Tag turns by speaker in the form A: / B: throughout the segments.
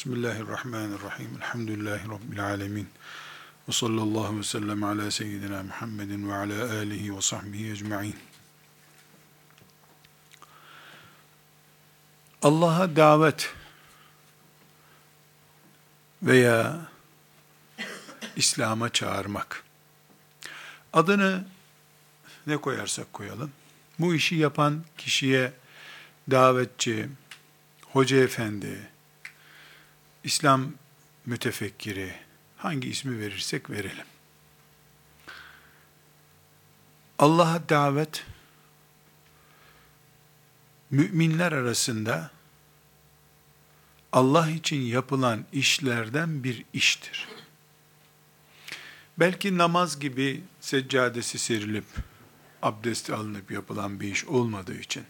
A: Bismillahirrahmanirrahim. Elhamdülillahi Rabbil alemin. Ve sallallahu ve sellem ala seyyidina Muhammedin ve ala alihi ve sahbihi ecma'in. Allah'a davet veya İslam'a çağırmak. Adını ne koyarsak koyalım. Bu işi yapan kişiye davetçi, hoca efendi, İslam mütefekkiri, hangi ismi verirsek verelim. Allah'a davet, müminler arasında Allah için yapılan işlerden bir iştir. Belki namaz gibi seccadesi serilip, abdest alınıp yapılan bir iş olmadığı için,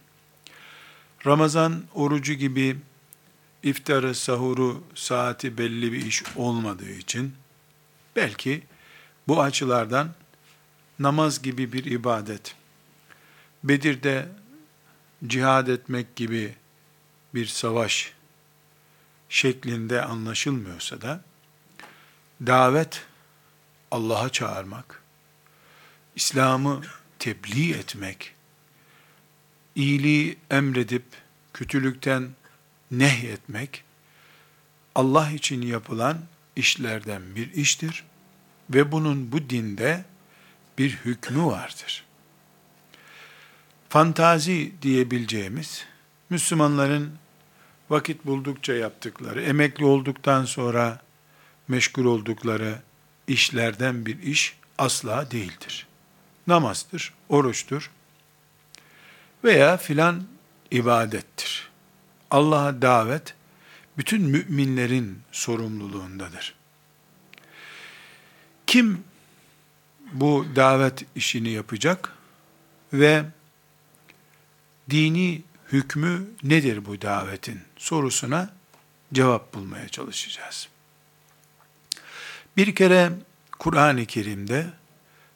A: Ramazan orucu gibi iftarı, sahuru, saati belli bir iş olmadığı için belki bu açılardan namaz gibi bir ibadet, Bedir'de cihad etmek gibi bir savaş şeklinde anlaşılmıyorsa da davet Allah'a çağırmak, İslam'ı tebliğ etmek, iyiliği emredip kötülükten nehyetmek Allah için yapılan işlerden bir iştir ve bunun bu dinde bir hükmü vardır. Fantazi diyebileceğimiz Müslümanların vakit buldukça yaptıkları, emekli olduktan sonra meşgul oldukları işlerden bir iş asla değildir. Namazdır, oruçtur veya filan ibadettir. Allah'a davet bütün müminlerin sorumluluğundadır. Kim bu davet işini yapacak ve dini hükmü nedir bu davetin sorusuna cevap bulmaya çalışacağız. Bir kere Kur'an-ı Kerim'de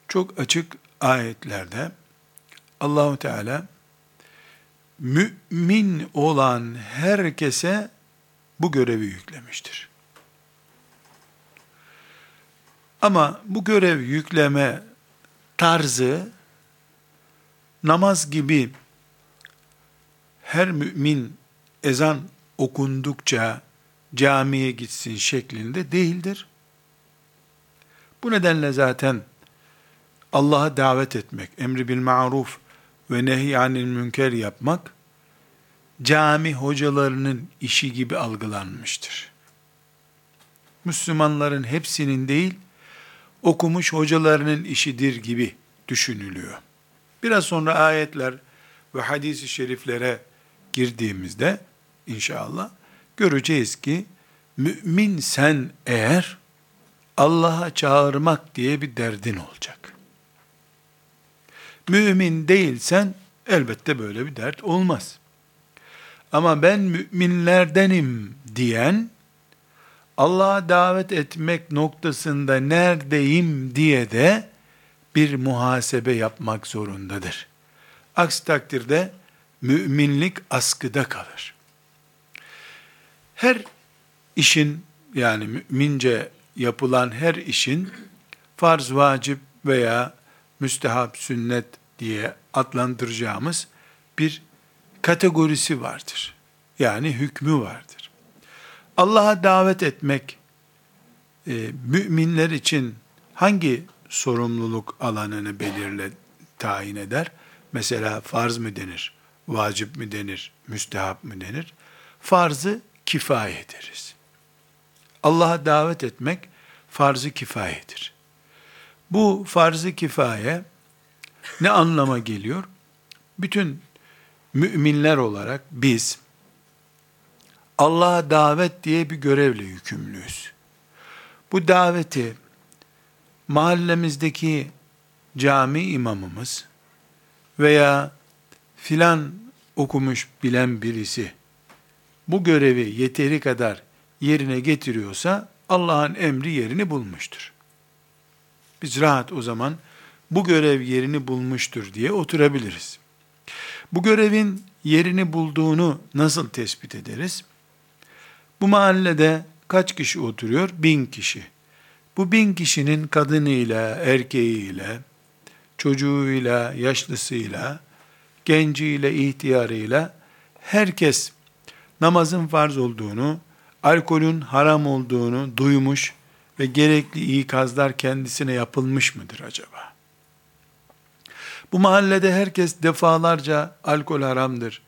A: çok açık ayetlerde Allahu Teala mümin olan herkese bu görevi yüklemiştir. Ama bu görev yükleme tarzı namaz gibi her mümin ezan okundukça camiye gitsin şeklinde değildir. Bu nedenle zaten Allah'a davet etmek, emri bil maruf ve nehyanil münker yapmak cami hocalarının işi gibi algılanmıştır. Müslümanların hepsinin değil, okumuş hocalarının işidir gibi düşünülüyor. Biraz sonra ayetler ve hadis-i şeriflere girdiğimizde inşallah göreceğiz ki mümin sen eğer Allah'a çağırmak diye bir derdin olacak. Mümin değilsen elbette böyle bir dert olmaz. Ama ben müminlerdenim diyen Allah'a davet etmek noktasında neredeyim diye de bir muhasebe yapmak zorundadır. Aksi takdirde müminlik askıda kalır. Her işin yani mümince yapılan her işin farz, vacip veya müstehap, sünnet diye adlandıracağımız bir kategorisi vardır. Yani hükmü vardır. Allah'a davet etmek e, müminler için hangi sorumluluk alanını belirle tayin eder? Mesela farz mı denir? Vacip mi denir? Müstehap mı denir? Farzı kifaye deriz. Allah'a davet etmek farz-ı kifayedir. Bu farz-ı kifaye ne anlama geliyor? Bütün müminler olarak biz Allah'a davet diye bir görevle yükümlüyüz. Bu daveti mahallemizdeki cami imamımız veya filan okumuş bilen birisi bu görevi yeteri kadar yerine getiriyorsa Allah'ın emri yerini bulmuştur. Biz rahat o zaman bu görev yerini bulmuştur diye oturabiliriz. Bu görevin yerini bulduğunu nasıl tespit ederiz? Bu mahallede kaç kişi oturuyor? Bin kişi. Bu bin kişinin kadınıyla, erkeğiyle, çocuğuyla, yaşlısıyla, genciyle, ihtiyarıyla herkes namazın farz olduğunu, alkolün haram olduğunu duymuş ve gerekli ikazlar kendisine yapılmış mıdır acaba? Bu mahallede herkes defalarca alkol haramdır,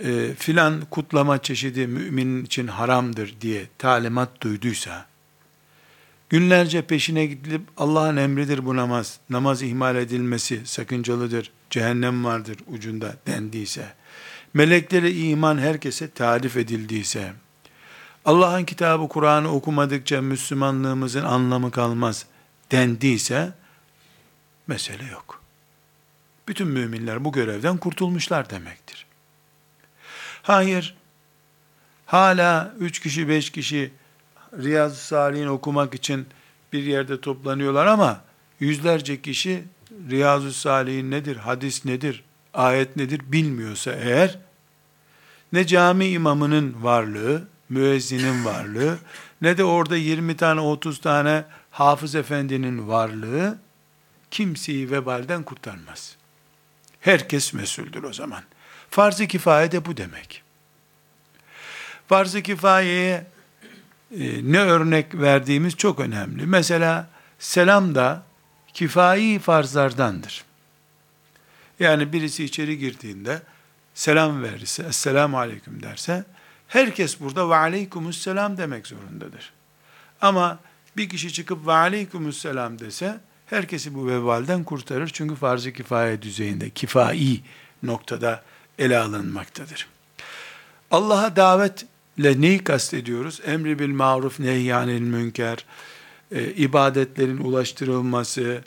A: e, filan kutlama çeşidi müminin için haramdır diye talimat duyduysa, günlerce peşine gidilip Allah'ın emridir bu namaz, namaz ihmal edilmesi sakıncalıdır, cehennem vardır ucunda dendiyse, meleklere iman herkese tarif edildiyse, Allah'ın kitabı Kur'an'ı okumadıkça Müslümanlığımızın anlamı kalmaz dendiyse, mesele yok. Bütün müminler bu görevden kurtulmuşlar demektir. Hayır, hala üç kişi, beş kişi Riyazu Salih'in okumak için bir yerde toplanıyorlar ama yüzlerce kişi Riyazu Salih'in nedir, hadis nedir, ayet nedir bilmiyorsa eğer, ne cami imamının varlığı, müezzinin varlığı, ne de orada 20 tane 30 tane hafız efendinin varlığı, kimseyi vebalden kurtarmaz. Herkes mesuldür o zaman. Farz-ı kifaye de bu demek. Farz-ı kifayeye e, ne örnek verdiğimiz çok önemli. Mesela selam da kifai farzlardandır. Yani birisi içeri girdiğinde selam verirse, esselamu aleyküm derse, herkes burada ve aleykümüsselam demek zorundadır. Ama bir kişi çıkıp ve aleykümüsselam dese, herkesi bu vebalden kurtarır. Çünkü farz-ı kifaye düzeyinde, kifai noktada ele alınmaktadır. Allah'a davetle neyi kastediyoruz? Emri bil maruf nehyanil münker, e, ibadetlerin ulaştırılması,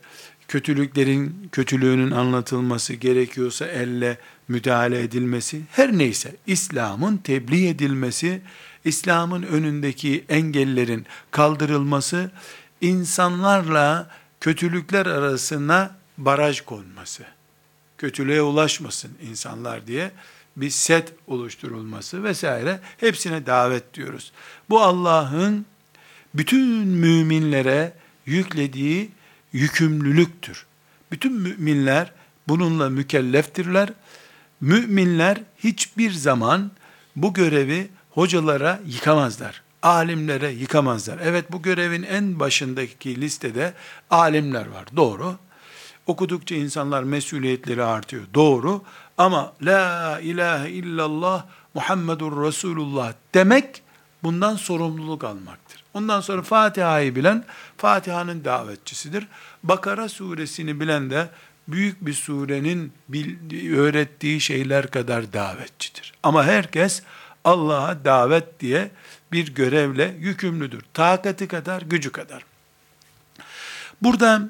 A: kötülüklerin kötülüğünün anlatılması gerekiyorsa elle müdahale edilmesi, her neyse İslam'ın tebliğ edilmesi, İslam'ın önündeki engellerin kaldırılması, insanlarla kötülükler arasına baraj konması, kötülüğe ulaşmasın insanlar diye bir set oluşturulması vesaire hepsine davet diyoruz. Bu Allah'ın bütün müminlere yüklediği yükümlülüktür. Bütün müminler bununla mükelleftirler. Müminler hiçbir zaman bu görevi hocalara yıkamazlar alimlere yıkamazlar. Evet bu görevin en başındaki listede alimler var. Doğru. Okudukça insanlar mesuliyetleri artıyor. Doğru. Ama la ilahe illallah Muhammedur Resulullah demek bundan sorumluluk almaktır. Ondan sonra Fatiha'yı bilen Fatiha'nın davetçisidir. Bakara suresini bilen de büyük bir surenin öğrettiği şeyler kadar davetçidir. Ama herkes Allah'a davet diye bir görevle yükümlüdür. Takati kadar, gücü kadar. Burada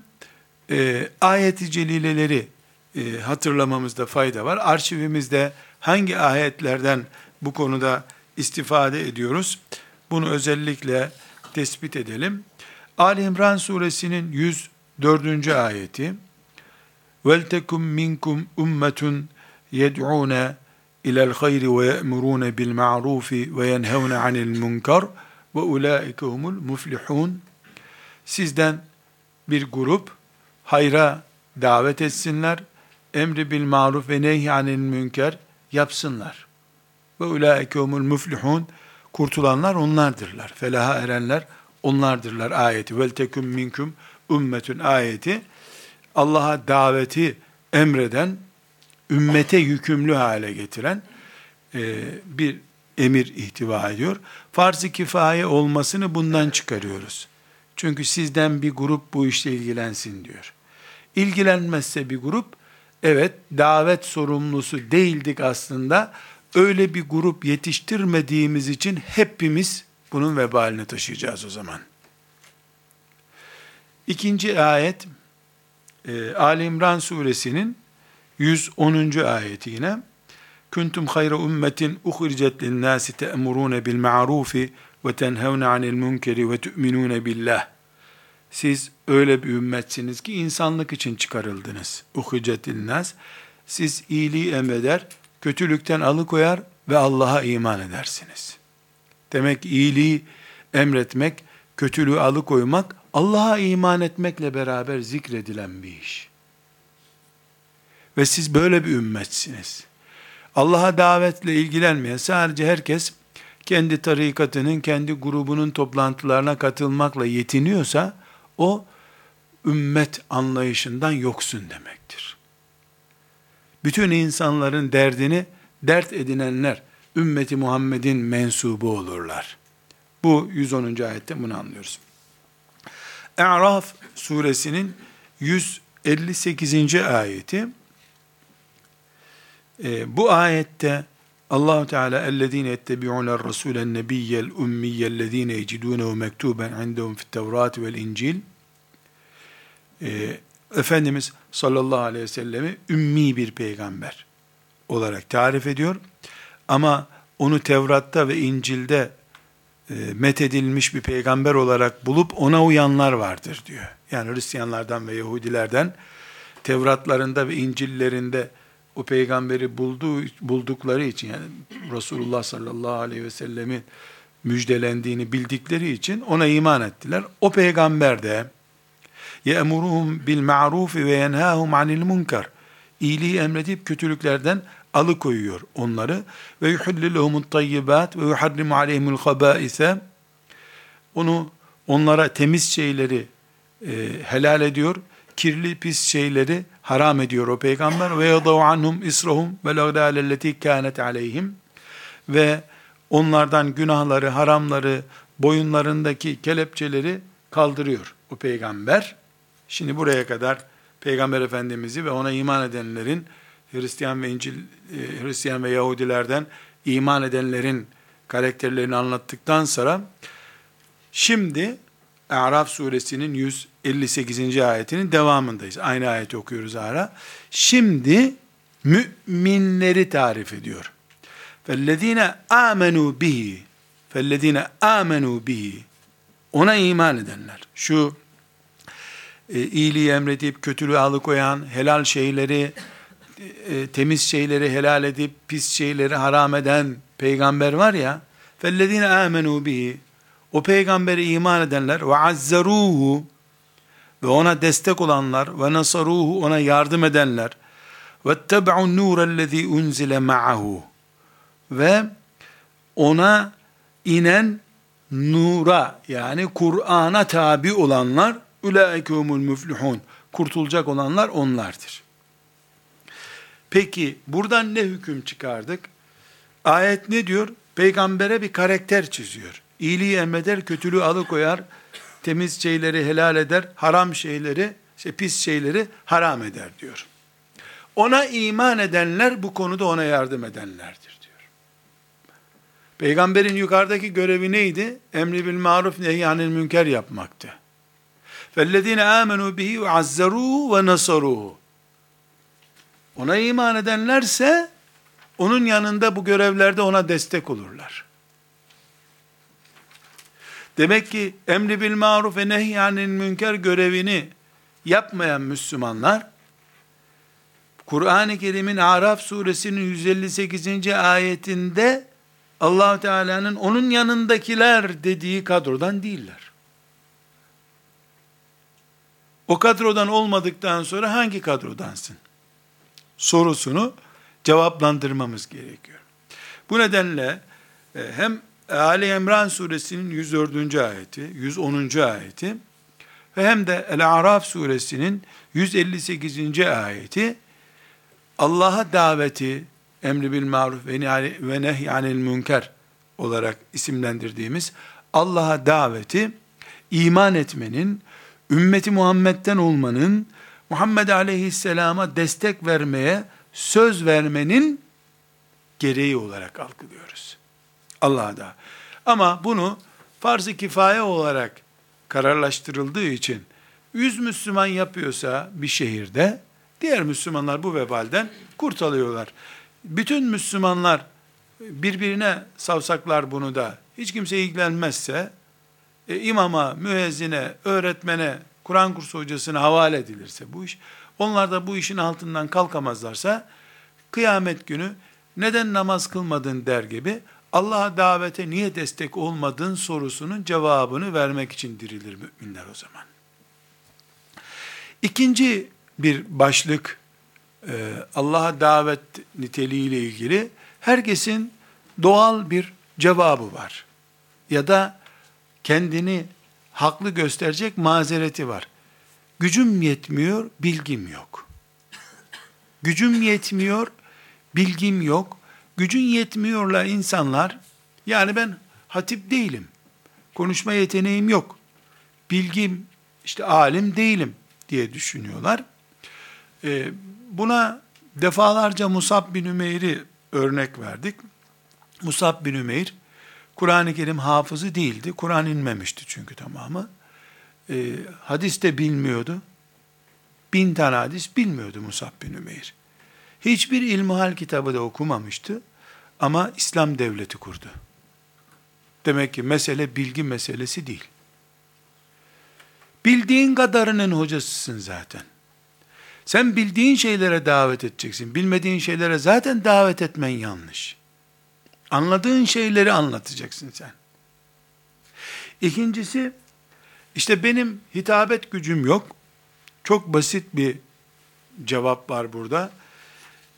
A: e, ayet-i celileleri e, hatırlamamızda fayda var. Arşivimizde hangi ayetlerden bu konuda istifade ediyoruz? Bunu özellikle tespit edelim. Ali İmran suresinin 104. ayeti وَلْتَكُمْ مِنْكُمْ اُمَّةٌ يَدْعُونَ ilel hayri ve ye'murune bil ma'rufi ve yenhevne anil munkar ve ulaike humul muflihun. Sizden bir grup hayra davet etsinler, emri bil maruf ve nehy anil münker yapsınlar. Ve ulaike humul muflihun. Kurtulanlar onlardırlar. Felaha erenler onlardırlar ayeti. Vel teküm minkum ümmetün ayeti. Allah'a daveti emreden ümmete yükümlü hale getiren e, bir emir ihtiva ediyor. Farz-ı kifaye olmasını bundan çıkarıyoruz. Çünkü sizden bir grup bu işle ilgilensin diyor. İlgilenmezse bir grup, evet davet sorumlusu değildik aslında, öyle bir grup yetiştirmediğimiz için hepimiz bunun vebalini taşıyacağız o zaman. İkinci ayet, e, Ali İmran suresinin 110. ayeti yine. Kuntum hayra ummetin uhricet lin nasi te'murun bil ma'rufi ve tenhevne anil munkeri ve tu'minun billah. Siz öyle bir ümmetsiniz ki insanlık için çıkarıldınız. Uhricet nas. Siz iyiliği emreder, kötülükten alıkoyar ve Allah'a iman edersiniz. Demek iyiliği emretmek, kötülüğü alıkoymak, Allah'a iman etmekle beraber zikredilen bir iş. Ve siz böyle bir ümmetsiniz. Allah'a davetle ilgilenmeyen sadece herkes kendi tarikatının, kendi grubunun toplantılarına katılmakla yetiniyorsa o ümmet anlayışından yoksun demektir. Bütün insanların derdini dert edinenler ümmeti Muhammed'in mensubu olurlar. Bu 110. ayette bunu anlıyoruz. E'raf suresinin 158. ayeti e, bu ayette Allahu Teala ellezine ettebi'uner rasulen nebiyyel ummiyyellezine yecidunehu mektuben indehum fit tevrat vel incil e, Efendimiz sallallahu aleyhi ve sellemi ümmi bir peygamber olarak tarif ediyor. Ama onu Tevrat'ta ve İncil'de methedilmiş bir peygamber olarak bulup ona uyanlar vardır diyor. Yani Hristiyanlardan ve Yahudilerden Tevratlarında ve İncil'lerinde o peygamberi bulduğu, buldukları için yani Resulullah sallallahu aleyhi ve sellemin müjdelendiğini bildikleri için ona iman ettiler. O peygamber de ye'muruhum bil ma'ruf ve yenhahum anil munkar. İyiliği emredip kötülüklerden alıkoyuyor onları. Ve yuhillilehumut tayyibat ve yuharrimu aleyhimul habaise onu onlara temiz şeyleri e, helal ediyor. Kirli pis şeyleri haram ediyor o peygamber. Ve yadav anhum israhum ve lagdalelleti kânet aleyhim. Ve onlardan günahları, haramları, boyunlarındaki kelepçeleri kaldırıyor o peygamber. Şimdi buraya kadar Peygamber Efendimiz'i ve ona iman edenlerin Hristiyan ve İncil e, Hristiyan ve Yahudilerden iman edenlerin karakterlerini anlattıktan sonra şimdi Araf suresinin 158. ayetinin devamındayız. Aynı ayeti okuyoruz ara. Şimdi müminleri tarif ediyor. فَالَّذ۪ينَ آمَنُوا بِهِ فَالَّذ۪ينَ آمَنُوا بِهِ Ona iman edenler. Şu e, iyiliği emredip kötülüğü alıkoyan, helal şeyleri, e, temiz şeyleri helal edip pis şeyleri haram eden peygamber var ya, فَالَّذ۪ينَ آمَنُوا بِهِ o peygambere iman edenler ve azzaruhu ve ona destek olanlar ve nasaruhu ona yardım edenler ve tebe'un nurellezî unzile ma'ahu ve ona inen nura yani Kur'an'a tabi olanlar ulaikhumul müflihun kurtulacak olanlar onlardır. Peki buradan ne hüküm çıkardık? Ayet ne diyor? Peygambere bir karakter çiziyor. İyiliği emreder, kötülüğü alıkoyar, temiz şeyleri helal eder, haram şeyleri, işte pis şeyleri haram eder diyor. Ona iman edenler bu konuda ona yardım edenlerdir diyor. Peygamberin yukarıdaki görevi neydi? Emri bil maruf nehyanil münker yapmaktı. فَالَّذ۪ينَ آمَنُوا بِهِ وَعَزَّرُوهُ وَنَصَرُوهُ ona iman edenlerse, onun yanında bu görevlerde ona destek olurlar. Demek ki emri bil maruf ve nehyanil münker görevini yapmayan Müslümanlar, Kur'an-ı Kerim'in Araf suresinin 158. ayetinde allah Teala'nın onun yanındakiler dediği kadrodan değiller. O kadrodan olmadıktan sonra hangi kadrodansın? Sorusunu cevaplandırmamız gerekiyor. Bu nedenle e, hem Ali İmran suresinin 104. ayeti, 110. ayeti ve hem de El-Araf suresinin 158. ayeti Allah'a daveti, emri bil maruf ve nehyanil münker olarak isimlendirdiğimiz Allah'a daveti iman etmenin, ümmeti Muhammed'den olmanın, Muhammed Aleyhisselam'a destek vermeye söz vermenin gereği olarak algılıyoruz. Allah'a da. Ama bunu farz-ı kifaye olarak kararlaştırıldığı için 100 Müslüman yapıyorsa bir şehirde diğer Müslümanlar bu vebalden kurtuluyorlar. Bütün Müslümanlar birbirine savsaklar bunu da hiç kimse ilgilenmezse e, imama, müezzine, öğretmene, Kur'an kursu hocasına havale edilirse bu iş, onlar da bu işin altından kalkamazlarsa kıyamet günü neden namaz kılmadın der gibi Allah'a davete niye destek olmadın sorusunun cevabını vermek için dirilir müminler o zaman. İkinci bir başlık e, Allah'a davet niteliğiyle ilgili herkesin doğal bir cevabı var. Ya da kendini haklı gösterecek mazereti var. Gücüm yetmiyor, bilgim yok. Gücüm yetmiyor, bilgim yok. Gücün yetmiyorla insanlar, yani ben hatip değilim, konuşma yeteneğim yok, bilgim, işte alim değilim diye düşünüyorlar. Ee, buna defalarca Musab bin Ümeyr'i örnek verdik. Musab bin Ümeyr, Kur'an-ı Kerim hafızı değildi. Kur'an inmemişti çünkü tamamı. Ee, hadis de bilmiyordu. Bin tane hadis bilmiyordu Musab bin Ümeyr. Hiçbir ilmihal kitabı da okumamıştı. Ama İslam devleti kurdu. Demek ki mesele bilgi meselesi değil. Bildiğin kadarının hocasısın zaten. Sen bildiğin şeylere davet edeceksin. Bilmediğin şeylere zaten davet etmen yanlış. Anladığın şeyleri anlatacaksın sen. İkincisi, işte benim hitabet gücüm yok. Çok basit bir cevap var burada.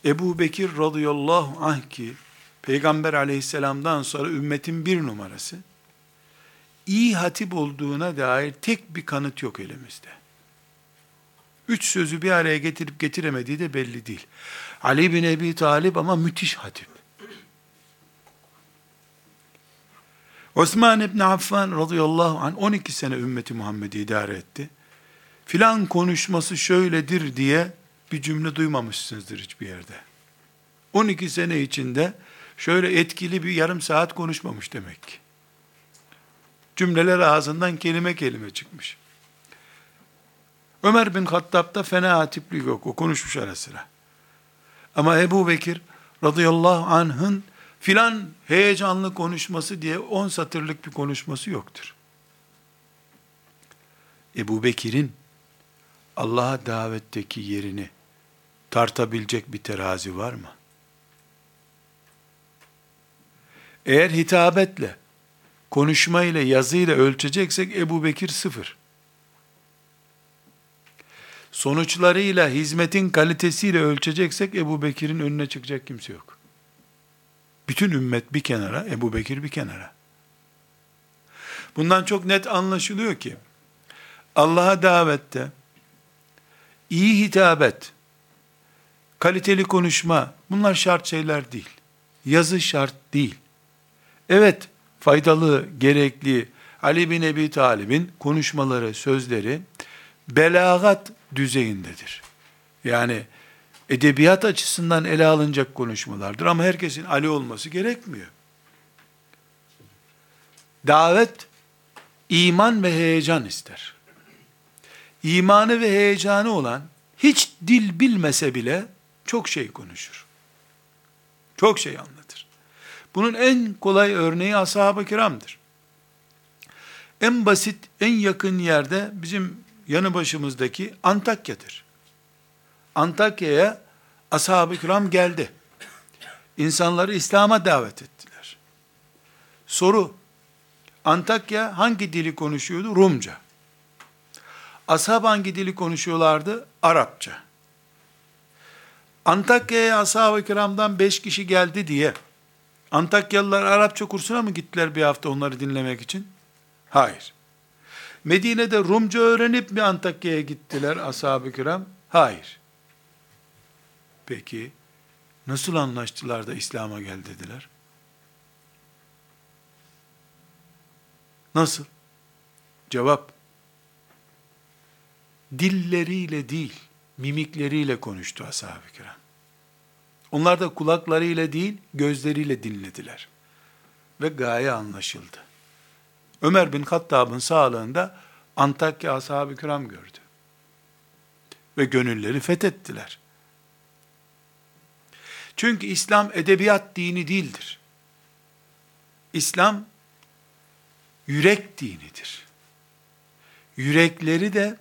A: Ebu Bekir radıyallahu anh ki, Peygamber aleyhisselamdan sonra ümmetin bir numarası, iyi hatip olduğuna dair tek bir kanıt yok elimizde. Üç sözü bir araya getirip getiremediği de belli değil. Ali bin Ebi Talip ama müthiş hatip. Osman İbni Affan radıyallahu anh 12 sene ümmeti Muhammed'i idare etti. Filan konuşması şöyledir diye bir cümle duymamışsınızdır hiçbir yerde. 12 sene içinde şöyle etkili bir yarım saat konuşmamış demek ki. Cümleler ağzından kelime kelime çıkmış. Ömer bin Hattab'da fena hatiplik yok. O konuşmuş ara sıra. Ama Ebu Bekir radıyallahu anh'ın filan heyecanlı konuşması diye on satırlık bir konuşması yoktur. Ebu Bekir'in Allah'a davetteki yerini tartabilecek bir terazi var mı? Eğer hitabetle, konuşmayla, yazıyla ölçeceksek Ebu Bekir sıfır. Sonuçlarıyla, hizmetin kalitesiyle ölçeceksek Ebu Bekir'in önüne çıkacak kimse yok. Bütün ümmet bir kenara, Ebu Bekir bir kenara. Bundan çok net anlaşılıyor ki, Allah'a davette, iyi hitabet, kaliteli konuşma, bunlar şart şeyler değil. Yazı şart değil. Evet, faydalı, gerekli, Ali bin Ebi Talib'in konuşmaları, sözleri, belagat düzeyindedir. Yani, edebiyat açısından ele alınacak konuşmalardır ama herkesin Ali olması gerekmiyor. Davet, iman ve heyecan ister. İmanı ve heyecanı olan, hiç dil bilmese bile, çok şey konuşur. Çok şey anlatır. Bunun en kolay örneği ashab-ı kiramdır. En basit, en yakın yerde bizim yanı başımızdaki Antakya'dır. Antakya'ya ashab-ı kiram geldi. İnsanları İslam'a davet ettiler. Soru, Antakya hangi dili konuşuyordu? Rumca. Ashab hangi dili konuşuyorlardı? Arapça. Antakya'ya ashab-ı kiramdan beş kişi geldi diye, Antakyalılar Arapça kursuna mı gittiler bir hafta onları dinlemek için? Hayır. Medine'de Rumca öğrenip mi Antakya'ya gittiler ashab-ı kiram? Hayır. Peki, nasıl anlaştılar da İslam'a gel dediler? Nasıl? Cevap, dilleriyle değil, mimikleriyle konuştu ashab-ı kiram. Onlar da kulaklarıyla değil, gözleriyle dinlediler. Ve gaye anlaşıldı. Ömer bin Hattab'ın sağlığında Antakya ashab-ı kiram gördü. Ve gönülleri fethettiler. Çünkü İslam edebiyat dini değildir. İslam yürek dinidir. Yürekleri de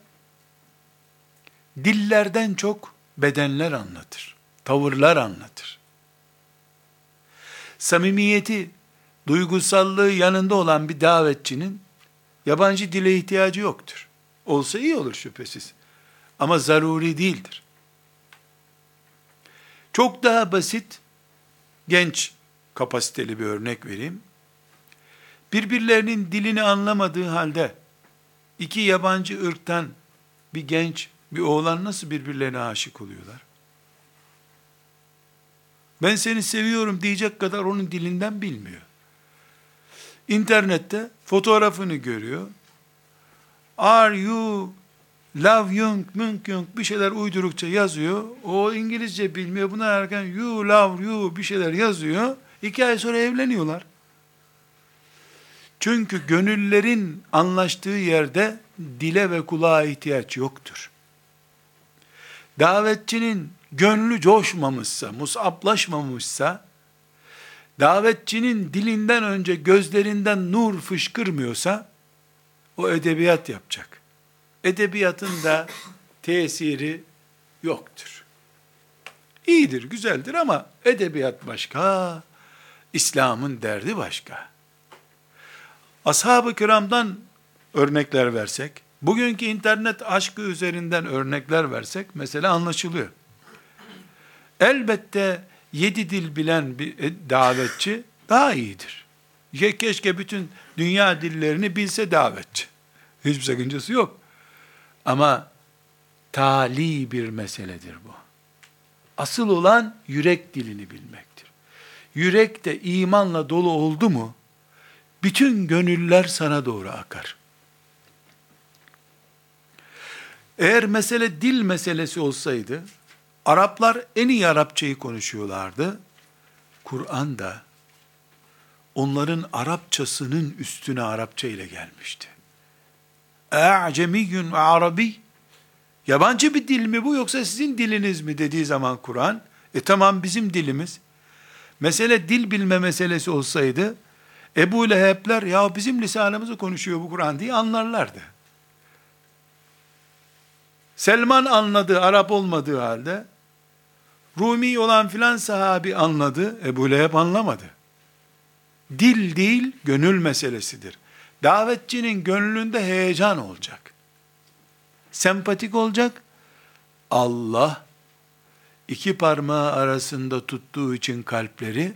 A: dillerden çok bedenler anlatır. Tavırlar anlatır. Samimiyeti duygusallığı yanında olan bir davetçinin yabancı dile ihtiyacı yoktur. Olsa iyi olur şüphesiz. Ama zaruri değildir. Çok daha basit, genç kapasiteli bir örnek vereyim. Birbirlerinin dilini anlamadığı halde iki yabancı ırktan bir genç, bir oğlan nasıl birbirlerine aşık oluyorlar? Ben seni seviyorum diyecek kadar onun dilinden bilmiyor. İnternette fotoğrafını görüyor. Are you love young, münk young bir şeyler uydurukça yazıyor. O İngilizce bilmiyor. Buna erken you love you bir şeyler yazıyor. İki ay sonra evleniyorlar. Çünkü gönüllerin anlaştığı yerde dile ve kulağa ihtiyaç yoktur. Davetçinin gönlü coşmamışsa, musaplaşmamışsa, davetçinin dilinden önce gözlerinden nur fışkırmıyorsa, o edebiyat yapacak. Edebiyatın da tesiri yoktur. İyidir, güzeldir ama edebiyat başka, İslam'ın derdi başka. Ashab-ı kiramdan örnekler versek, bugünkü internet aşkı üzerinden örnekler versek, mesela anlaşılıyor. Elbette yedi dil bilen bir e, davetçi daha iyidir. Keşke bütün dünya dillerini bilse davetçi. Hiçbir sakıncası yok. Ama tali bir meseledir bu. Asıl olan yürek dilini bilmektir. Yürek de imanla dolu oldu mu, bütün gönüller sana doğru akar. Eğer mesele dil meselesi olsaydı, Araplar en iyi Arapçayı konuşuyorlardı. Kur'an da onların Arapçasının üstüne Arapça ile gelmişti. E'cemiyyun ve arabi Yabancı bir dil mi bu yoksa sizin diliniz mi dediği zaman Kur'an, e tamam bizim dilimiz. Mesele dil bilme meselesi olsaydı, Ebu Leheb'ler ya bizim lisanımızı konuşuyor bu Kur'an diye anlarlardı. Selman anladı Arap olmadığı halde, Rumi olan filan sahabi anladı, Ebu Leheb anlamadı. Dil değil, gönül meselesidir. Davetçinin gönlünde heyecan olacak. Sempatik olacak. Allah, iki parmağı arasında tuttuğu için kalpleri,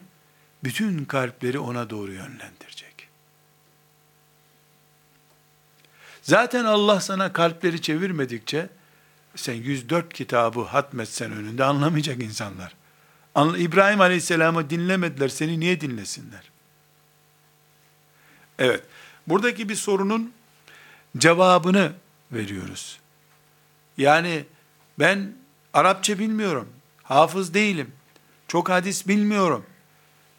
A: bütün kalpleri ona doğru yönlendirecek. Zaten Allah sana kalpleri çevirmedikçe, sen 104 kitabı hatmetsen önünde anlamayacak insanlar. İbrahim Aleyhisselam'ı dinlemediler, seni niye dinlesinler? Evet, buradaki bir sorunun cevabını veriyoruz. Yani ben Arapça bilmiyorum, hafız değilim, çok hadis bilmiyorum,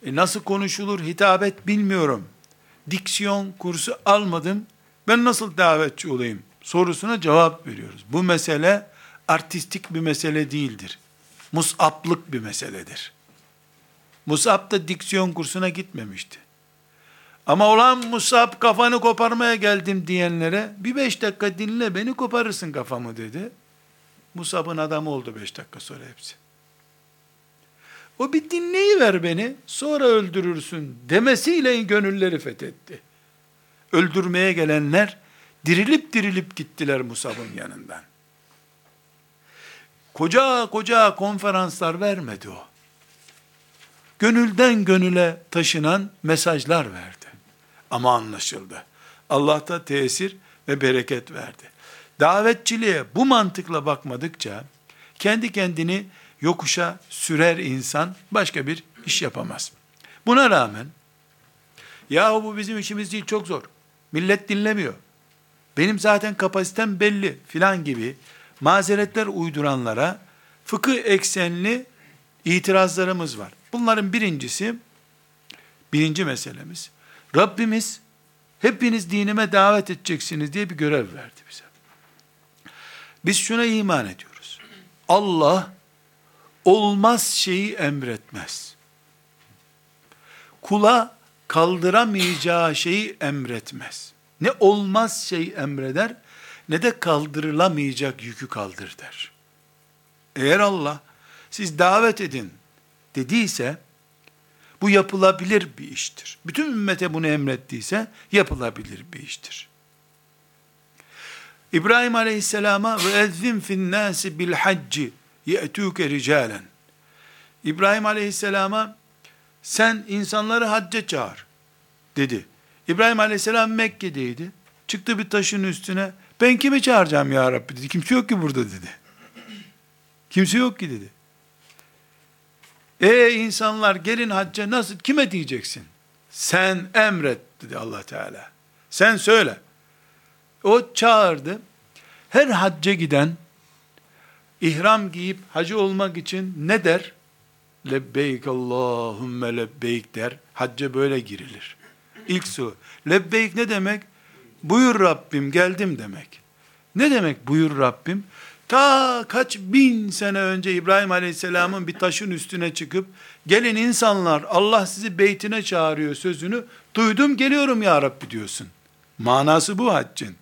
A: e nasıl konuşulur hitabet bilmiyorum, diksiyon kursu almadım, ben nasıl davetçi olayım sorusuna cevap veriyoruz. Bu mesele artistik bir mesele değildir. Musaplık bir meseledir. Musab da diksiyon kursuna gitmemişti. Ama olan Musab kafanı koparmaya geldim diyenlere bir beş dakika dinle beni koparırsın kafamı dedi. Musab'ın adamı oldu beş dakika sonra hepsi. O bir dinleyi ver beni sonra öldürürsün demesiyle gönülleri fethetti. Öldürmeye gelenler dirilip dirilip gittiler Musab'ın yanından. Koca koca konferanslar vermedi o. Gönülden gönüle taşınan mesajlar verdi. Ama anlaşıldı. Allah da tesir ve bereket verdi. Davetçiliğe bu mantıkla bakmadıkça kendi kendini yokuşa sürer insan başka bir iş yapamaz. Buna rağmen yahu bu bizim işimiz değil çok zor. Millet dinlemiyor. Benim zaten kapasitem belli filan gibi mazeretler uyduranlara fıkıh eksenli itirazlarımız var. Bunların birincisi, birinci meselemiz, Rabbimiz hepiniz dinime davet edeceksiniz diye bir görev verdi bize. Biz şuna iman ediyoruz. Allah olmaz şeyi emretmez. Kula kaldıramayacağı şeyi emretmez. Ne olmaz şey emreder, ne de kaldırılamayacak yükü kaldır der. Eğer Allah siz davet edin dediyse, bu yapılabilir bir iştir. Bütün ümmete bunu emrettiyse yapılabilir bir iştir. İbrahim Aleyhisselam'a ve ezzin fin nasi bil hacci ye'tuke ricalen. İbrahim Aleyhisselam'a sen insanları hacca çağır dedi. İbrahim Aleyhisselam Mekke'deydi. Çıktı bir taşın üstüne. Ben kimi çağıracağım ya Rabbi dedi. Kimse yok ki burada dedi. Kimse yok ki dedi. Ey insanlar gelin hacca nasıl kime diyeceksin? Sen emret dedi Allah Teala. Sen söyle. O çağırdı. Her hacca giden ihram giyip hacı olmak için ne der? Lebbeyk Allahümme lebbeyk der. Hacca böyle girilir. İlk su. Lebbeyk ne demek? Buyur Rabbim geldim demek. Ne demek buyur Rabbim? Ta kaç bin sene önce İbrahim Aleyhisselam'ın bir taşın üstüne çıkıp gelin insanlar Allah sizi beytine çağırıyor sözünü duydum geliyorum ya Rabbi diyorsun. Manası bu haccın.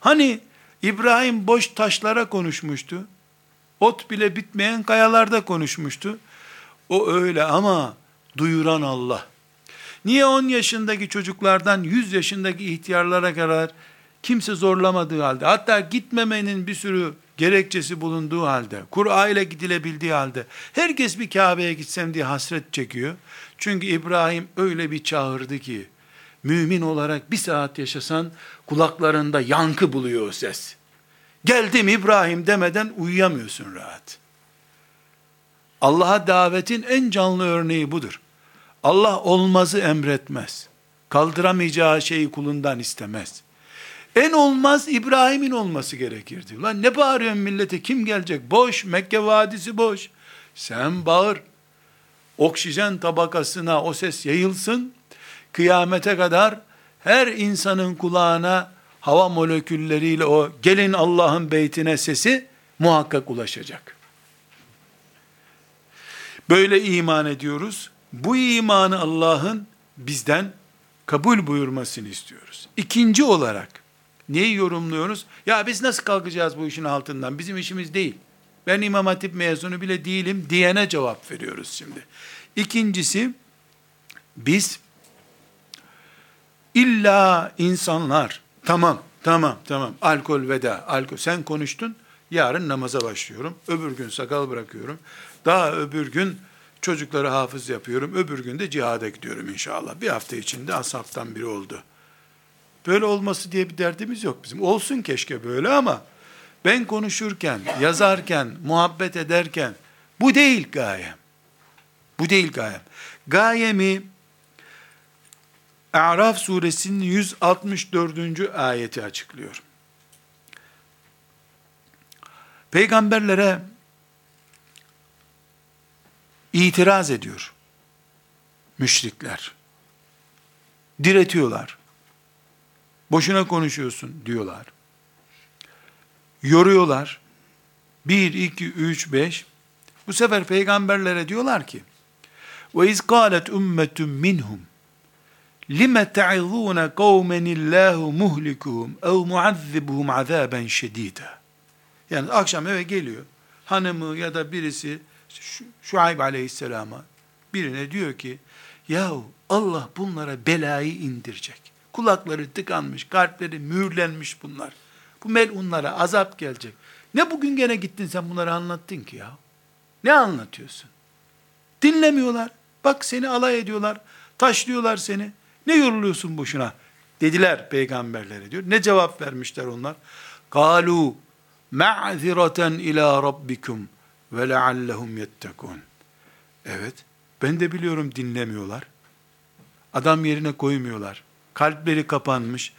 A: Hani İbrahim boş taşlara konuşmuştu. Ot bile bitmeyen kayalarda konuşmuştu. O öyle ama duyuran Allah. Niye 10 yaşındaki çocuklardan 100 yaşındaki ihtiyarlara kadar kimse zorlamadığı halde, hatta gitmemenin bir sürü gerekçesi bulunduğu halde, Kur'a ile gidilebildiği halde, herkes bir Kabe'ye gitsem diye hasret çekiyor. Çünkü İbrahim öyle bir çağırdı ki, mümin olarak bir saat yaşasan, kulaklarında yankı buluyor o ses. Geldim İbrahim demeden uyuyamıyorsun rahat. Allah'a davetin en canlı örneği budur. Allah olmazı emretmez. Kaldıramayacağı şeyi kulundan istemez. En olmaz İbrahim'in olması gerekirdi. Lan ne bağırıyorsun millete kim gelecek? Boş, Mekke vadisi boş. Sen bağır. Oksijen tabakasına o ses yayılsın. Kıyamete kadar her insanın kulağına hava molekülleriyle o gelin Allah'ın beytine sesi muhakkak ulaşacak. Böyle iman ediyoruz. Bu imanı Allah'ın bizden kabul buyurmasını istiyoruz. İkinci olarak neyi yorumluyoruz? Ya biz nasıl kalkacağız bu işin altından? Bizim işimiz değil. Ben İmam Hatip mezunu bile değilim diyene cevap veriyoruz şimdi. İkincisi biz illa insanlar tamam tamam tamam alkol veda alkol sen konuştun yarın namaza başlıyorum öbür gün sakal bırakıyorum daha öbür gün Çocukları hafız yapıyorum. Öbür gün de cihada gidiyorum inşallah. Bir hafta içinde asaptan biri oldu. Böyle olması diye bir derdimiz yok bizim. Olsun keşke böyle ama ben konuşurken, yazarken, muhabbet ederken bu değil gayem. Bu değil gayem. Gayemi A'raf suresinin 164. ayeti açıklıyor. Peygamberlere itiraz ediyor. Müşrikler. Diretiyorlar. Boşuna konuşuyorsun diyorlar. Yoruyorlar. Bir, iki, üç, beş. Bu sefer peygamberlere diyorlar ki, iz kâlet ümmetun minhum, lime te'izûne kavmen illâhu muhlikuhum ev muazzibuhum azâben şedîdâ. Yani akşam eve geliyor. Hanımı ya da birisi Şuayb aleyhisselama birine diyor ki, yahu Allah bunlara belayı indirecek. Kulakları tıkanmış, kalpleri mühürlenmiş bunlar. Bu melunlara azap gelecek. Ne bugün gene gittin sen bunları anlattın ki ya? Ne anlatıyorsun? Dinlemiyorlar. Bak seni alay ediyorlar. Taşlıyorlar seni. Ne yoruluyorsun boşuna? Dediler peygamberlere diyor. Ne cevap vermişler onlar? Kalu ma'zireten ila rabbikum ve leallehum yettekun. Evet, ben de biliyorum dinlemiyorlar. Adam yerine koymuyorlar. Kalpleri kapanmış.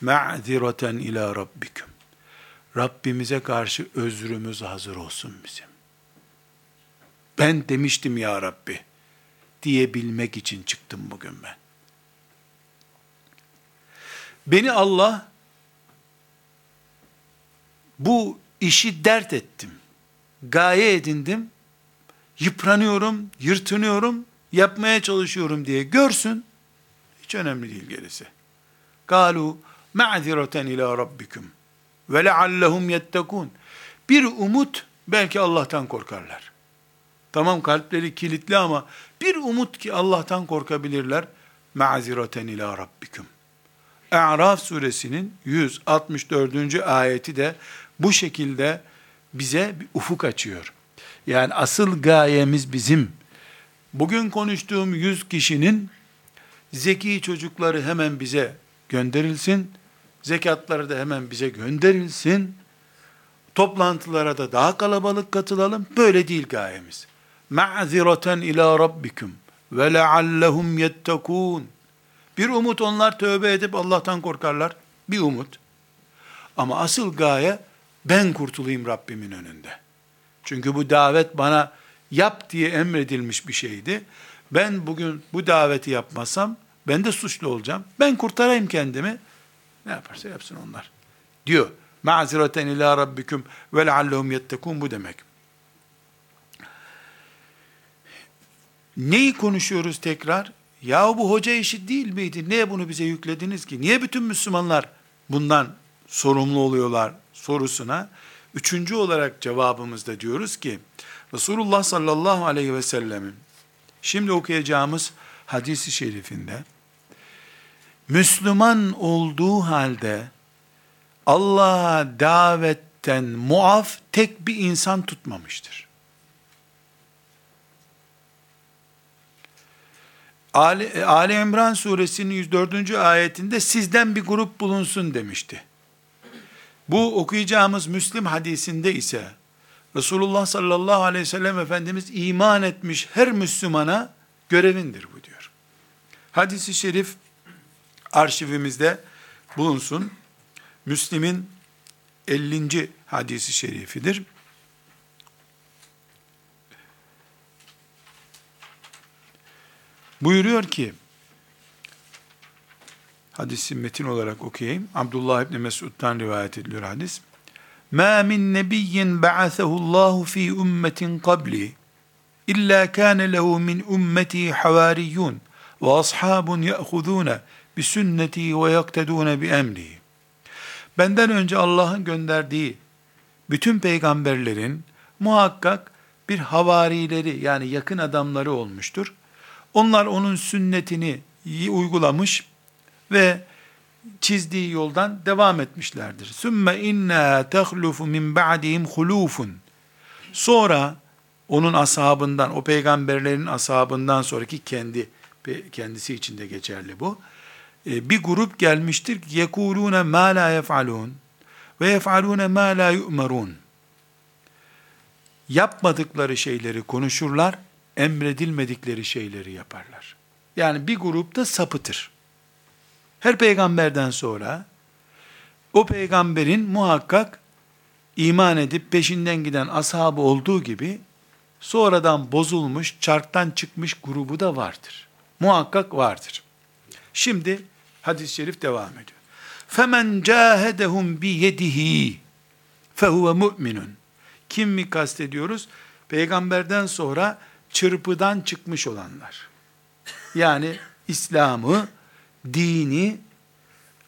A: Ma'zireten ila rabbikum. Rabbimize karşı özrümüz hazır olsun bizim. Ben demiştim ya Rabbi diyebilmek için çıktım bugün ben. Beni Allah bu işi dert ettim gaye edindim, yıpranıyorum, yırtınıyorum, yapmaya çalışıyorum diye görsün, hiç önemli değil gerisi. Galu ma'zireten ila rabbikum ve leallehum yettekun. Bir umut belki Allah'tan korkarlar. Tamam kalpleri kilitli ama bir umut ki Allah'tan korkabilirler. Ma'ziraten ila rabbikum. A'raf suresinin 164. ayeti de bu şekilde bize bir ufuk açıyor. Yani asıl gayemiz bizim. Bugün konuştuğum 100 kişinin zeki çocukları hemen bize gönderilsin. Zekatları da hemen bize gönderilsin. Toplantılara da daha kalabalık katılalım. Böyle değil gayemiz. Ma'ziraten ila rabbikum ve leallehum yettekûn. Bir umut onlar tövbe edip Allah'tan korkarlar. Bir umut. Ama asıl gaye ben kurtulayım Rabbimin önünde. Çünkü bu davet bana yap diye emredilmiş bir şeydi. Ben bugün bu daveti yapmasam ben de suçlu olacağım. Ben kurtarayım kendimi. Ne yaparsa yapsın onlar. Diyor. Ma'zireten ila rabbikum ve leallehum yettekun bu demek. Neyi konuşuyoruz tekrar? Ya bu hoca işi değil miydi? Niye bunu bize yüklediniz ki? Niye bütün Müslümanlar bundan sorumlu oluyorlar sorusuna? Üçüncü olarak cevabımızda diyoruz ki, Resulullah sallallahu aleyhi ve sellemin, şimdi okuyacağımız hadisi şerifinde, Müslüman olduğu halde, Allah'a davetten muaf tek bir insan tutmamıştır. Ali, Ali İmran suresinin 104. ayetinde sizden bir grup bulunsun demişti. Bu okuyacağımız Müslim hadisinde ise Resulullah sallallahu aleyhi ve sellem Efendimiz iman etmiş her Müslümana görevindir bu diyor. Hadisi şerif arşivimizde bulunsun. Müslim'in 50. hadisi şerifidir. Buyuruyor ki, hadisi metin olarak okuyayım. Abdullah İbni Mesud'dan rivayet ediliyor hadis. Ba'athehullahu fi ümmetin qabli illa kâne lehu min ümmeti havariyun ve ashabun ya'khudûne bi sünneti ve yaktedûne bi emri. Benden önce Allah'ın gönderdiği bütün peygamberlerin muhakkak bir havarileri yani yakın adamları olmuştur. Onlar onun sünnetini uygulamış ve çizdiği yoldan devam etmişlerdir. Sümme inna tehlufu min ba'dihim hulufun. Sonra onun ashabından, o peygamberlerin ashabından sonraki kendi kendisi için de geçerli bu. E, bir grup gelmiştir ki yekulune ma la yef'alun ve yef'alune ma la yu'marun. Yapmadıkları şeyleri konuşurlar, emredilmedikleri şeyleri yaparlar. Yani bir grupta sapıtır. Her peygamberden sonra o peygamberin muhakkak iman edip peşinden giden ashabı olduğu gibi sonradan bozulmuş, çarktan çıkmış grubu da vardır. Muhakkak vardır. Şimdi hadis-i şerif devam ediyor. Cahedehum bi yedihi fehuve mu'minun. Kim mi kastediyoruz? Peygamberden sonra çırpıdan çıkmış olanlar. Yani İslam'ı, dini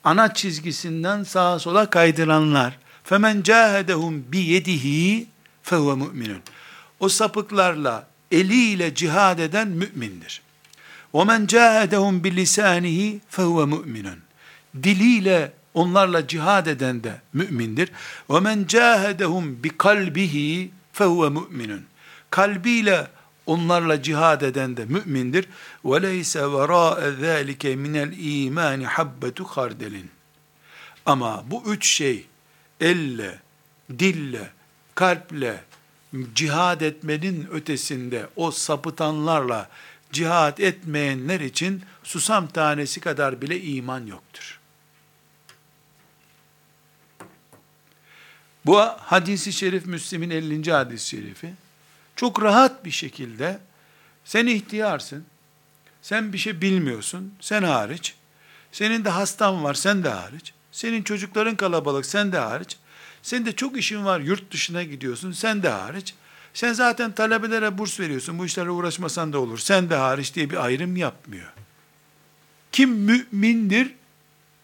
A: ana çizgisinden sağa sola kaydıranlar femen cahedehum bi yedihi fehuve müminun. O sapıklarla eliyle cihad eden mümindir. Ve men cahedehum bi lisanihi fehuve müminun. Diliyle onlarla cihad eden de mümindir. Ve men cahedehum bi kalbihi fehuve müminun. Kalbiyle onlarla cihad eden de mümindir. وَلَيْسَ وَرَاءَ ذَٰلِكَ مِنَ الْا۪يمَانِ حَبَّةُ خَرْدَلٍ Ama bu üç şey, elle, dille, kalple, cihad etmenin ötesinde o sapıtanlarla cihad etmeyenler için susam tanesi kadar bile iman yoktur. Bu hadisi şerif Müslim'in 50. hadis-i şerifi çok rahat bir şekilde sen ihtiyarsın, sen bir şey bilmiyorsun, sen hariç, senin de hastan var, sen de hariç, senin çocukların kalabalık, sen de hariç, senin de çok işin var, yurt dışına gidiyorsun, sen de hariç, sen zaten talebelere burs veriyorsun, bu işlerle uğraşmasan da olur, sen de hariç diye bir ayrım yapmıyor. Kim mümindir,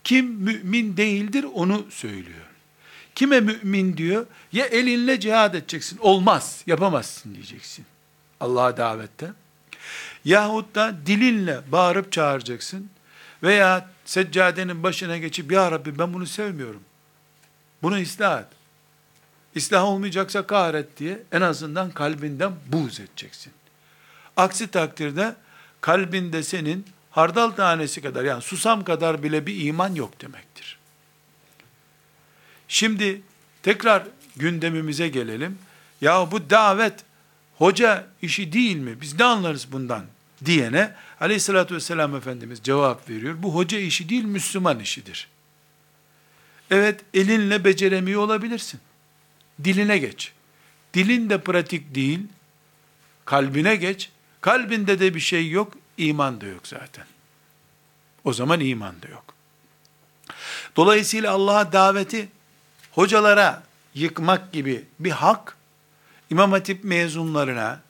A: kim mümin değildir onu söylüyor. Kime mümin diyor? Ya elinle cihad edeceksin. Olmaz, yapamazsın diyeceksin. Allah'a davette. Yahut da dilinle bağırıp çağıracaksın. Veya seccadenin başına geçip, Ya Rabbi ben bunu sevmiyorum. Bunu ıslah et. İslah olmayacaksa kahret diye en azından kalbinden buğz edeceksin. Aksi takdirde kalbinde senin hardal tanesi kadar yani susam kadar bile bir iman yok demektir. Şimdi tekrar gündemimize gelelim. Ya bu davet hoca işi değil mi? Biz ne anlarız bundan? diyene aleyhissalatü vesselam Efendimiz cevap veriyor. Bu hoca işi değil Müslüman işidir. Evet elinle beceremiyor olabilirsin. Diline geç. Dilin de pratik değil. Kalbine geç. Kalbinde de bir şey yok. iman da yok zaten. O zaman iman da yok. Dolayısıyla Allah'a daveti hocalara yıkmak gibi bir hak, İmam Hatip mezunlarına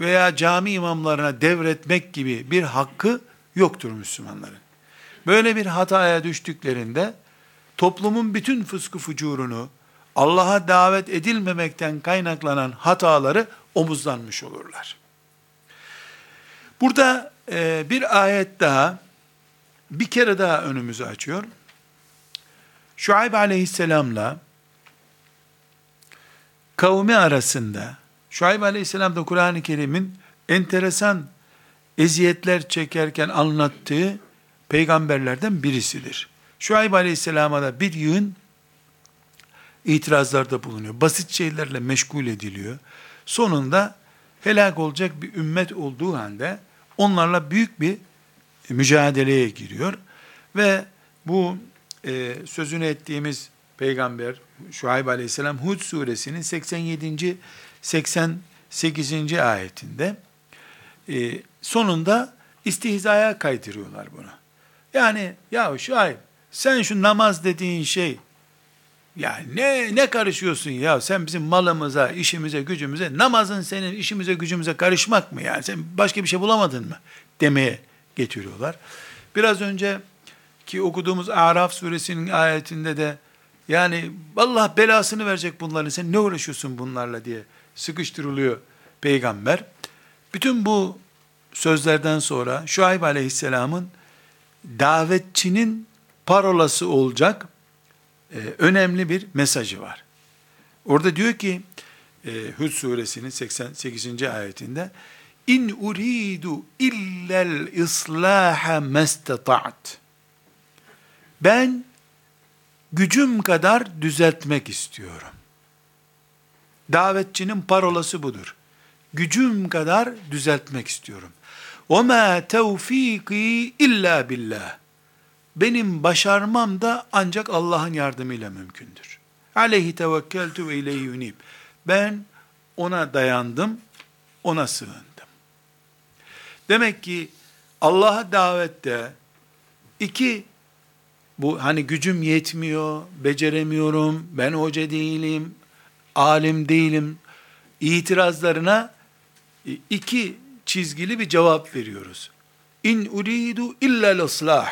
A: veya cami imamlarına devretmek gibi bir hakkı yoktur Müslümanların. Böyle bir hataya düştüklerinde toplumun bütün fıskı fucurunu, Allah'a davet edilmemekten kaynaklanan hataları omuzlanmış olurlar. Burada e, bir ayet daha, bir kere daha önümüzü açıyor. Şuayb aleyhisselamla kavmi arasında, Şuayb aleyhisselam da Kur'an-ı Kerim'in enteresan eziyetler çekerken anlattığı peygamberlerden birisidir. Şuayb aleyhisselama da bir yığın itirazlarda bulunuyor. Basit şeylerle meşgul ediliyor. Sonunda helak olacak bir ümmet olduğu halde onlarla büyük bir mücadeleye giriyor. Ve bu e, sözünü ettiğimiz peygamber Şuayb aleyhisselam Hud suresinin 87. 88. ayetinde e, sonunda istihzaya kaydırıyorlar bunu. Yani ya Şuayb sen şu namaz dediğin şey ya ne ne karışıyorsun ya sen bizim malımıza, işimize, gücümüze namazın senin işimize, gücümüze karışmak mı yani sen başka bir şey bulamadın mı demeye getiriyorlar. Biraz önce ki okuduğumuz Araf suresinin ayetinde de yani Allah belasını verecek bunların sen ne uğraşıyorsun bunlarla diye sıkıştırılıyor peygamber. Bütün bu sözlerden sonra Şuayb aleyhisselamın davetçinin parolası olacak e, önemli bir mesajı var. Orada diyor ki e, Hud suresinin 88. ayetinde İn uridu illel islaha mestata'at. Ben gücüm kadar düzeltmek istiyorum. Davetçinin parolası budur. Gücüm kadar düzeltmek istiyorum. وَمَا تَوْف۪يقِ illa billah. Benim başarmam da ancak Allah'ın yardımıyla mümkündür. Aleyhi tevekkeltu ve ileyhi yunib. Ben ona dayandım, ona sığındım. Demek ki Allah'a davette iki bu hani gücüm yetmiyor, beceremiyorum, ben hoca değilim, alim değilim itirazlarına iki çizgili bir cevap veriyoruz. İn uridu illa ıslah.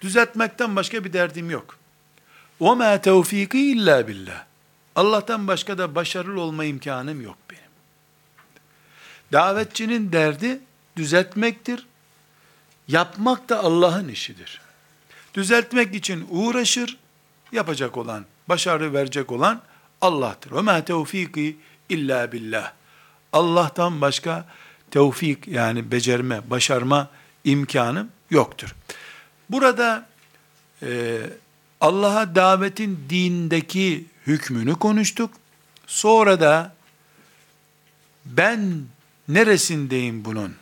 A: Düzeltmekten başka bir derdim yok. Ve ma tevfiki illa billah. Allah'tan başka da başarılı olma imkanım yok benim. Davetçinin derdi düzeltmektir. Yapmak da Allah'ın işidir. Düzeltmek için uğraşır, yapacak olan, başarı verecek olan Allah'tır. Ve ma tevfiki illa billah. Allah'tan başka tevfik yani becerme, başarma imkanım yoktur. Burada e, Allah'a davetin dindeki hükmünü konuştuk. Sonra da ben neresindeyim bunun?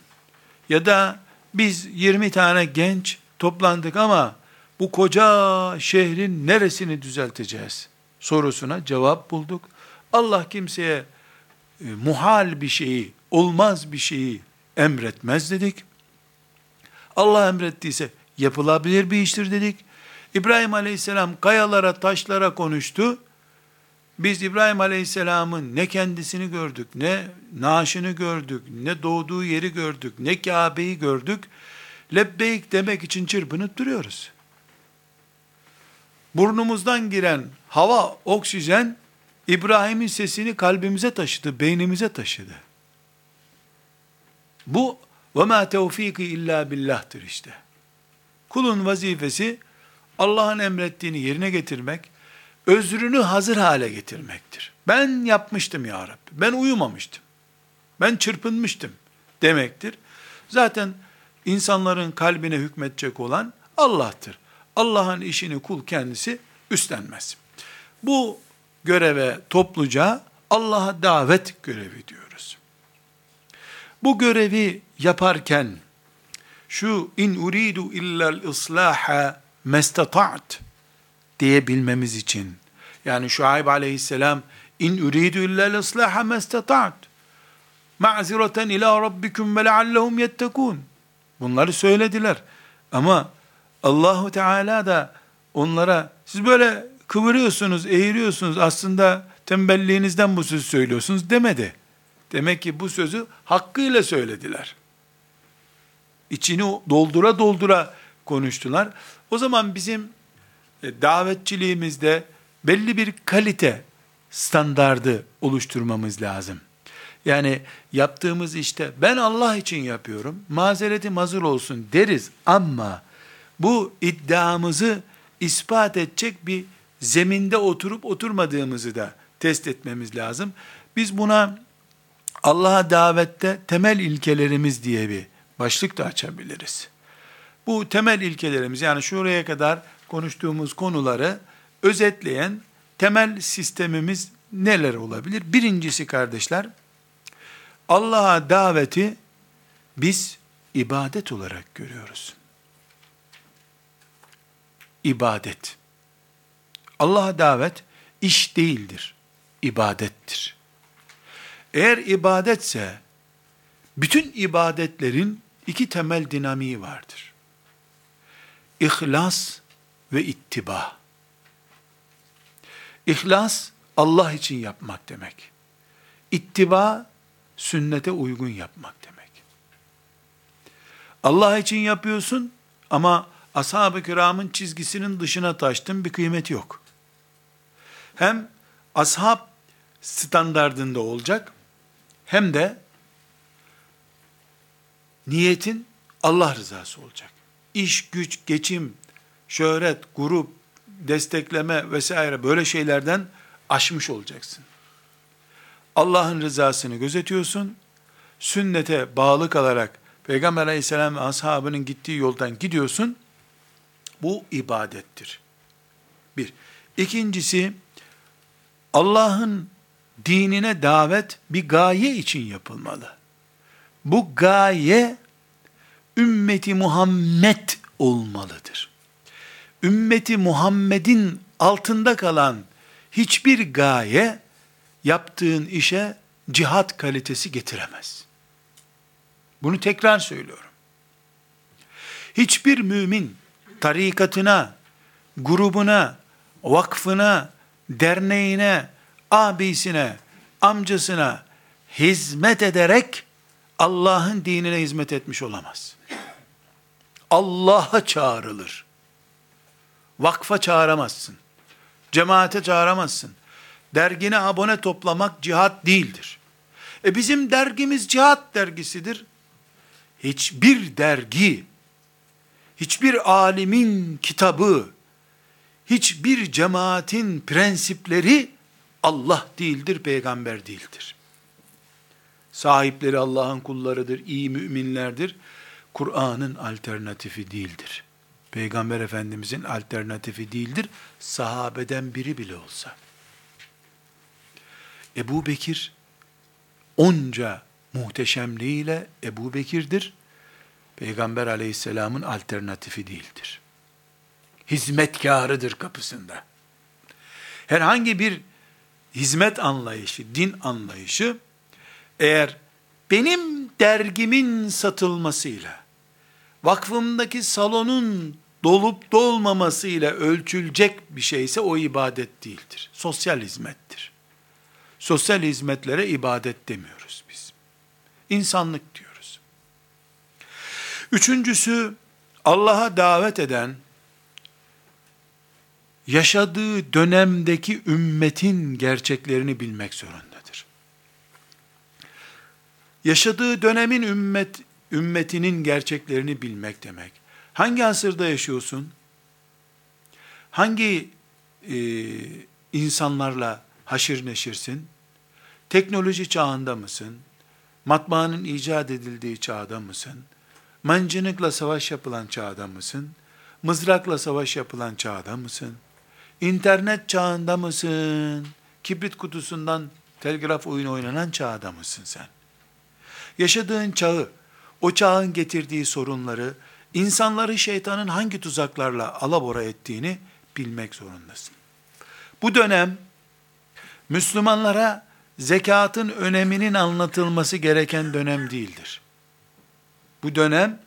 A: Ya da biz 20 tane genç toplandık ama bu koca şehrin neresini düzelteceğiz? sorusuna cevap bulduk. Allah kimseye e, muhal bir şeyi, olmaz bir şeyi emretmez dedik. Allah emrettiyse yapılabilir bir iştir dedik. İbrahim Aleyhisselam kayalara, taşlara konuştu. Biz İbrahim Aleyhisselam'ın ne kendisini gördük, ne naaşını gördük, ne doğduğu yeri gördük, ne Kabe'yi gördük. Lebbeyk demek için çırpınıp duruyoruz. Burnumuzdan giren hava, oksijen İbrahim'in sesini kalbimize taşıdı, beynimize taşıdı. Bu ve ma tevfiki illa billah'tır işte. Kulun vazifesi Allah'ın emrettiğini yerine getirmek, özrünü hazır hale getirmektir. Ben yapmıştım ya Rabbi. Ben uyumamıştım. Ben çırpınmıştım demektir. Zaten insanların kalbine hükmetecek olan Allah'tır. Allah'ın işini kul kendisi üstlenmez. Bu göreve topluca Allah'a davet görevi diyoruz. Bu görevi yaparken şu in uridu illal islaha mestata'at diyebilmemiz için yani Şuayb aleyhisselam in uridu illal islaha mestata'at ma'zireten ila rabbikum ve leallehum yettekun bunları söylediler ama Allahu Teala da onlara siz böyle kıvırıyorsunuz, eğiriyorsunuz aslında tembelliğinizden bu sözü söylüyorsunuz demedi. Demek ki bu sözü hakkıyla söylediler. İçini doldura doldura konuştular. O zaman bizim e, davetçiliğimizde belli bir kalite standardı oluşturmamız lazım. Yani yaptığımız işte ben Allah için yapıyorum, mazereti mazur olsun deriz ama bu iddiamızı ispat edecek bir zeminde oturup oturmadığımızı da test etmemiz lazım. Biz buna Allah'a davette temel ilkelerimiz diye bir başlık da açabiliriz. Bu temel ilkelerimiz yani şuraya kadar konuştuğumuz konuları özetleyen temel sistemimiz neler olabilir? Birincisi kardeşler, Allah'a daveti biz ibadet olarak görüyoruz. İbadet. Allah'a davet iş değildir, ibadettir. Eğer ibadetse, bütün ibadetlerin iki temel dinamiği vardır. İhlas ve ittiba. İhlas, Allah için yapmak demek. İttiba, sünnete uygun yapmak demek. Allah için yapıyorsun ama ashab-ı kiramın çizgisinin dışına taştın bir kıymeti yok. Hem ashab standardında olacak hem de niyetin Allah rızası olacak. İş, güç, geçim, şöhret, grup, destekleme vesaire böyle şeylerden aşmış olacaksın. Allah'ın rızasını gözetiyorsun. Sünnete bağlı kalarak Peygamber aleyhisselam ve ashabının gittiği yoldan gidiyorsun. Bu ibadettir. Bir. İkincisi, Allah'ın dinine davet bir gaye için yapılmalı. Bu gaye, ümmeti Muhammed olmalıdır. Ümmeti Muhammed'in altında kalan hiçbir gaye, yaptığın işe cihat kalitesi getiremez. Bunu tekrar söylüyorum. Hiçbir mümin tarikatına, grubuna, vakfına, derneğine, abisine, amcasına hizmet ederek Allah'ın dinine hizmet etmiş olamaz. Allah'a çağrılır. Vakfa çağıramazsın. Cemaate çağıramazsın. Dergine abone toplamak cihat değildir. E bizim dergimiz cihat dergisidir. Hiçbir dergi, hiçbir alimin kitabı, hiçbir cemaatin prensipleri Allah değildir, peygamber değildir. Sahipleri Allah'ın kullarıdır, iyi müminlerdir. Kur'an'ın alternatifi değildir. Peygamber Efendimizin alternatifi değildir. Sahabeden biri bile olsa. Ebu Bekir onca muhteşemliğiyle Ebu Bekir'dir. Peygamber aleyhisselamın alternatifi değildir. Hizmetkarıdır kapısında. Herhangi bir hizmet anlayışı, din anlayışı, eğer benim dergimin satılmasıyla, vakfımdaki salonun dolup dolmamasıyla ölçülecek bir şeyse o ibadet değildir. Sosyal hizmettir. Sosyal hizmetlere ibadet demiyoruz biz. İnsanlık diyoruz. Üçüncüsü, Allah'a davet eden, yaşadığı dönemdeki ümmetin gerçeklerini bilmek zorundadır. Yaşadığı dönemin ümmet ümmetinin gerçeklerini bilmek demek. Hangi asırda yaşıyorsun? Hangi e, insanlarla haşir neşirsin? Teknoloji çağında mısın? Matbaanın icat edildiği çağda mısın? Mancınıkla savaş yapılan çağda mısın? Mızrakla savaş yapılan çağda mısın? İnternet çağında mısın? Kibrit kutusundan telgraf oyunu oynanan çağda mısın sen? Yaşadığın çağı, o çağın getirdiği sorunları, insanları şeytanın hangi tuzaklarla alabora ettiğini bilmek zorundasın. Bu dönem Müslümanlara zekatın öneminin anlatılması gereken dönem değildir. Bu dönem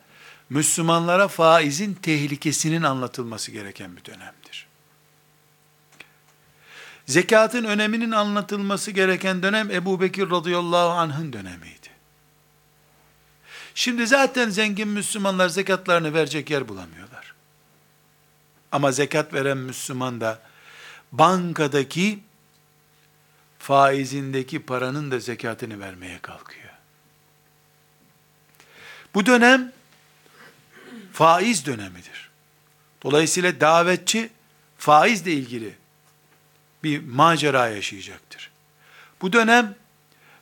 A: Müslümanlara faizin tehlikesinin anlatılması gereken bir dönemdir. Zekatın öneminin anlatılması gereken dönem Ebu Bekir radıyallahu anh'ın dönemiydi. Şimdi zaten zengin Müslümanlar zekatlarını verecek yer bulamıyorlar. Ama zekat veren Müslüman da bankadaki faizindeki paranın da zekatını vermeye kalkıyor. Bu dönem faiz dönemidir. Dolayısıyla davetçi faizle ilgili bir macera yaşayacaktır. Bu dönem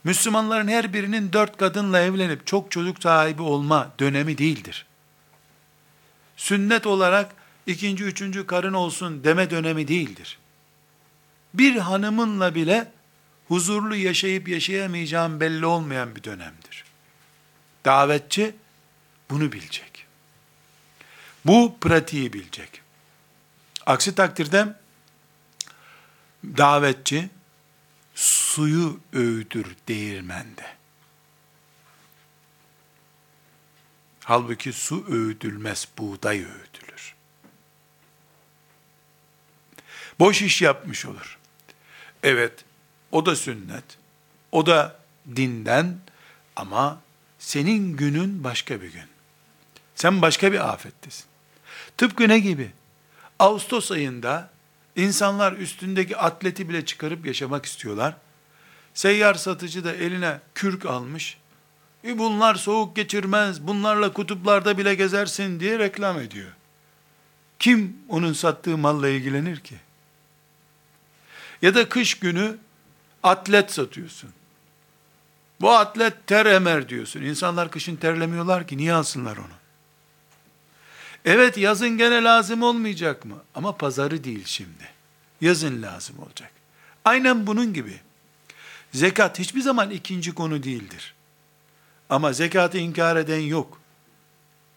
A: Müslümanların her birinin dört kadınla evlenip çok çocuk sahibi olma dönemi değildir. Sünnet olarak ikinci, üçüncü karın olsun deme dönemi değildir. Bir hanımınla bile huzurlu yaşayıp yaşayamayacağım belli olmayan bir dönemdir. Davetçi bunu bilecek. Bu pratiği bilecek. Aksi takdirde davetçi suyu öğütür değirmende. Halbuki su öğütülmez, buğday öğütülür. Boş iş yapmış olur. Evet, o da sünnet, o da dinden ama senin günün başka bir gün. Sen başka bir afettesin. Tıpkı ne gibi? Ağustos ayında insanlar üstündeki atleti bile çıkarıp yaşamak istiyorlar. Seyyar satıcı da eline kürk almış. E bunlar soğuk geçirmez, bunlarla kutuplarda bile gezersin diye reklam ediyor. Kim onun sattığı malla ilgilenir ki? Ya da kış günü atlet satıyorsun. Bu atlet ter emer diyorsun. İnsanlar kışın terlemiyorlar ki niye alsınlar onu? Evet yazın gene lazım olmayacak mı? Ama pazarı değil şimdi. Yazın lazım olacak. Aynen bunun gibi. Zekat hiçbir zaman ikinci konu değildir. Ama zekatı inkar eden yok.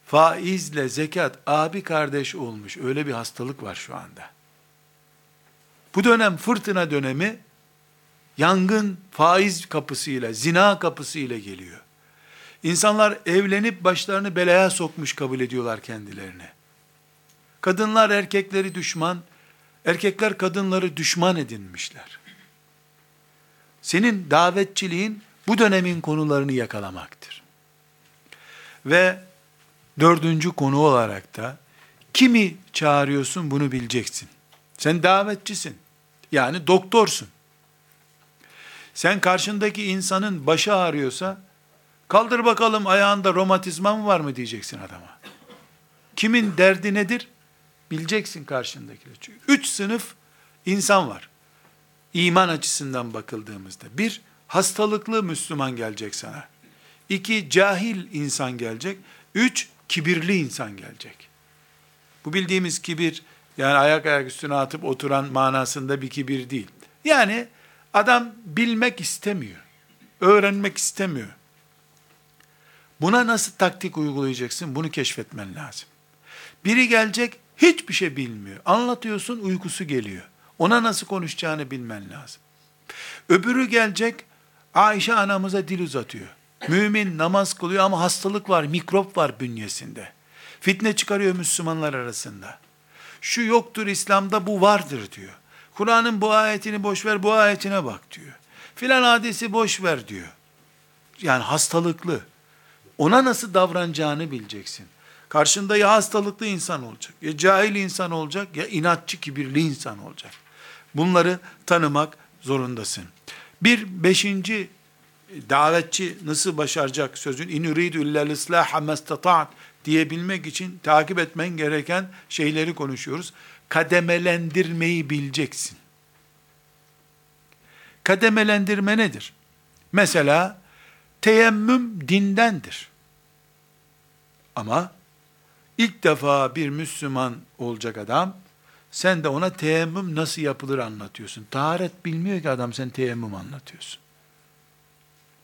A: Faizle zekat abi kardeş olmuş. Öyle bir hastalık var şu anda. Bu dönem fırtına dönemi yangın faiz kapısıyla, zina kapısıyla geliyor. İnsanlar evlenip başlarını belaya sokmuş kabul ediyorlar kendilerini. Kadınlar erkekleri düşman, erkekler kadınları düşman edinmişler. Senin davetçiliğin bu dönemin konularını yakalamaktır. Ve dördüncü konu olarak da kimi çağırıyorsun bunu bileceksin. Sen davetçisin. Yani doktorsun. Sen karşındaki insanın başı ağrıyorsa kaldır bakalım ayağında romatizma mı var mı diyeceksin adama. Kimin derdi nedir? Bileceksin karşındakiler. Çünkü üç sınıf insan var. İman açısından bakıldığımızda. Bir, hastalıklı Müslüman gelecek sana. İki, cahil insan gelecek. Üç, kibirli insan gelecek. Bu bildiğimiz kibir, yani ayak ayak üstüne atıp oturan manasında bir kibir değil. Yani adam bilmek istemiyor. Öğrenmek istemiyor. Buna nasıl taktik uygulayacaksın? Bunu keşfetmen lazım. Biri gelecek, hiçbir şey bilmiyor. Anlatıyorsun, uykusu geliyor. Ona nasıl konuşacağını bilmen lazım. Öbürü gelecek, Ayşe anamıza dil uzatıyor. Mümin namaz kılıyor ama hastalık var, mikrop var bünyesinde. Fitne çıkarıyor Müslümanlar arasında. Şu yoktur İslam'da bu vardır diyor. Kur'an'ın bu ayetini boş ver, bu ayetine bak diyor. Filan hadisi boş ver diyor. Yani hastalıklı. Ona nasıl davranacağını bileceksin. Karşında ya hastalıklı insan olacak, ya cahil insan olacak, ya inatçı, kibirli insan olacak. Bunları tanımak zorundasın. Bir beşinci davetçi nasıl başaracak sözün in uridu illel diyebilmek için takip etmen gereken şeyleri konuşuyoruz. Kademelendirmeyi bileceksin. Kademelendirme nedir? Mesela teyemmüm dindendir. Ama ilk defa bir Müslüman olacak adam, sen de ona teyemmüm nasıl yapılır anlatıyorsun. Taharet bilmiyor ki adam sen teyemmüm anlatıyorsun.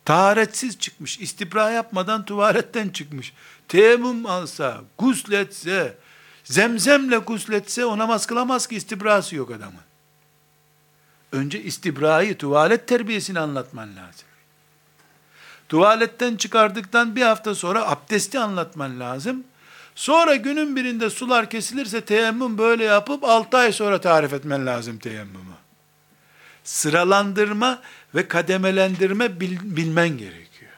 A: Taharetsiz çıkmış, istibra yapmadan tuvaletten çıkmış. Teyemmüm alsa, gusletse, zemzemle gusletse o namaz kılamaz ki istibrası yok adamın. Önce istibrayı, tuvalet terbiyesini anlatman lazım. Tuvaletten çıkardıktan bir hafta sonra abdesti anlatman lazım. Sonra günün birinde sular kesilirse teyemmüm böyle yapıp 6 ay sonra tarif etmen lazım teyemmümü. Sıralandırma ve kademelendirme bil, bilmen gerekiyor.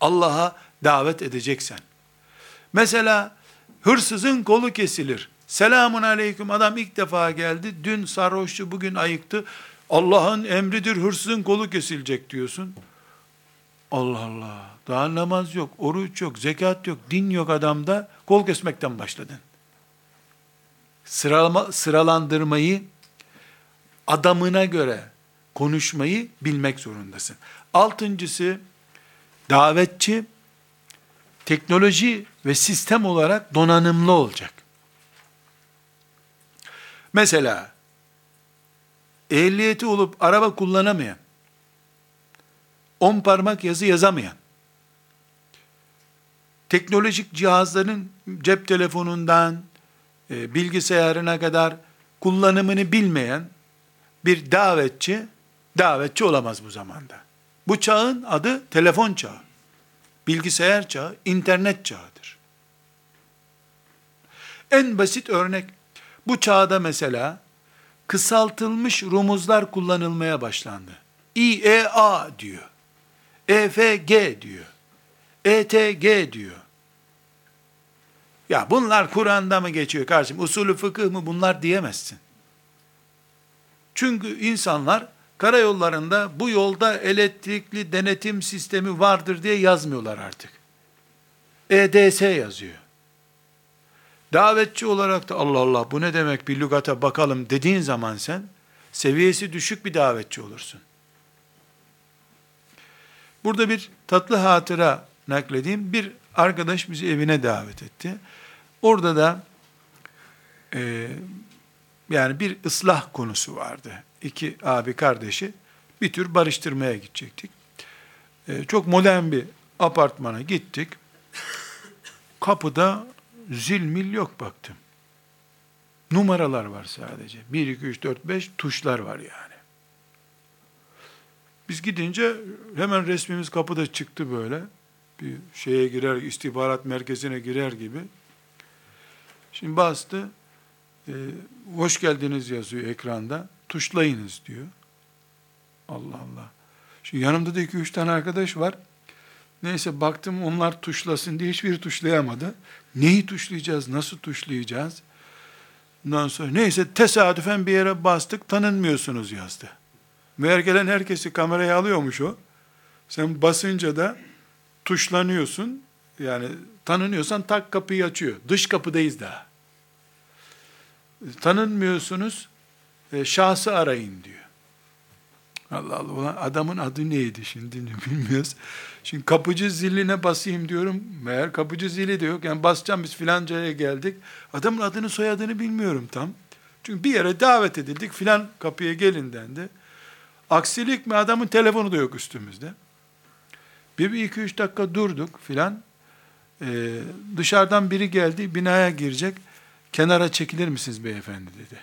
A: Allah'a davet edeceksen. Mesela hırsızın kolu kesilir. Selamun aleyküm adam ilk defa geldi. Dün sarhoştu bugün ayıktı. Allah'ın emridir hırsızın kolu kesilecek diyorsun. Allah Allah. Daha namaz yok, oruç yok, zekat yok, din yok adamda. Kol kesmekten başladın. Sıralama, sıralandırmayı adamına göre konuşmayı bilmek zorundasın. Altıncısı davetçi teknoloji ve sistem olarak donanımlı olacak. Mesela ehliyeti olup araba kullanamayan, on parmak yazı yazamayan, teknolojik cihazların cep telefonundan e, bilgisayarına kadar kullanımını bilmeyen bir davetçi davetçi olamaz bu zamanda. Bu çağın adı telefon çağı, bilgisayar çağı, internet çağıdır. En basit örnek bu çağda mesela kısaltılmış rumuzlar kullanılmaya başlandı. İEA diyor. EFG diyor. ETG diyor. Ya bunlar Kur'an'da mı geçiyor kardeşim? Usulü fıkıh mı bunlar diyemezsin. Çünkü insanlar karayollarında bu yolda elektrikli denetim sistemi vardır diye yazmıyorlar artık. EDS yazıyor. Davetçi olarak da Allah Allah bu ne demek bir lügata bakalım dediğin zaman sen seviyesi düşük bir davetçi olursun. Burada bir tatlı hatıra nakledeyim. Bir arkadaş bizi evine davet etti. Orada da e, yani bir ıslah konusu vardı. İki abi kardeşi bir tür barıştırmaya gidecektik. E, çok modern bir apartmana gittik. Kapıda zil mil yok baktım. Numaralar var sadece. 1, 2, 3, 4, 5 tuşlar var yani. Biz gidince hemen resmimiz kapıda çıktı böyle. Bir şeye girer, istihbarat merkezine girer gibi. Şimdi bastı. E, hoş geldiniz yazıyor ekranda. Tuşlayınız diyor. Allah Allah. Şimdi yanımda da iki üç tane arkadaş var. Neyse baktım onlar tuşlasın diye hiçbir tuşlayamadı. Neyi tuşlayacağız, nasıl tuşlayacağız? Ondan sonra neyse tesadüfen bir yere bastık tanınmıyorsunuz yazdı. Meğer gelen herkesi kameraya alıyormuş o. Sen basınca da tuşlanıyorsun. Yani tanınıyorsan tak kapıyı açıyor. Dış kapıdayız daha. Tanınmıyorsunuz, e, şahsı arayın diyor. Allah Allah, ulan adamın adı neydi şimdi bilmiyoruz. Şimdi kapıcı ziline basayım diyorum. Meğer kapıcı zili de yok. Yani basacağım biz filancaya geldik. Adamın adını soyadını bilmiyorum tam. Çünkü bir yere davet edildik. Filan kapıya gelin dendi. Aksilik mi adamın telefonu da yok üstümüzde. Bir, bir iki üç dakika durduk filan. Ee, dışarıdan biri geldi binaya girecek. Kenara çekilir misiniz beyefendi dedi.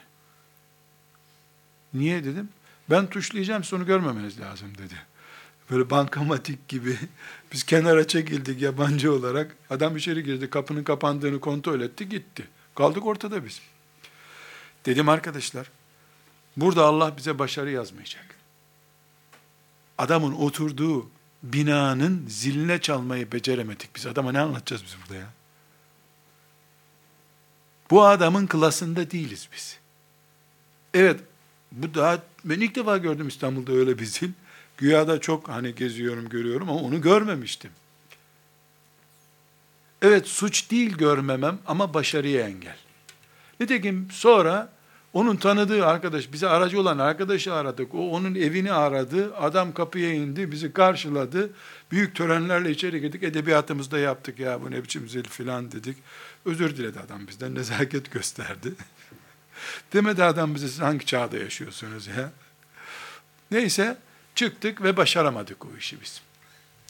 A: Niye dedim. Ben tuşlayacağım sonu görmemeniz lazım dedi. Böyle bankamatik gibi. Biz kenara çekildik yabancı olarak. Adam içeri girdi kapının kapandığını kontrol etti gitti. Kaldık ortada biz. Dedim arkadaşlar burada Allah bize başarı yazmayacak adamın oturduğu binanın ziline çalmayı beceremedik biz. Adama ne anlatacağız biz burada ya? Bu adamın klasında değiliz biz. Evet, bu daha, ben ilk defa gördüm İstanbul'da öyle bir zil. Güya da çok hani geziyorum, görüyorum ama onu görmemiştim. Evet suç değil görmemem ama başarıya engel. Nitekim sonra onun tanıdığı arkadaş, bize aracı olan arkadaşı aradık. O onun evini aradı. Adam kapıya indi, bizi karşıladı. Büyük törenlerle içeri girdik. Edebiyatımızda yaptık ya bu ne biçim zil filan dedik. Özür diledi adam bizden. Nezaket gösterdi. Demedi adam bize siz hangi çağda yaşıyorsunuz ya. Neyse çıktık ve başaramadık o işi biz.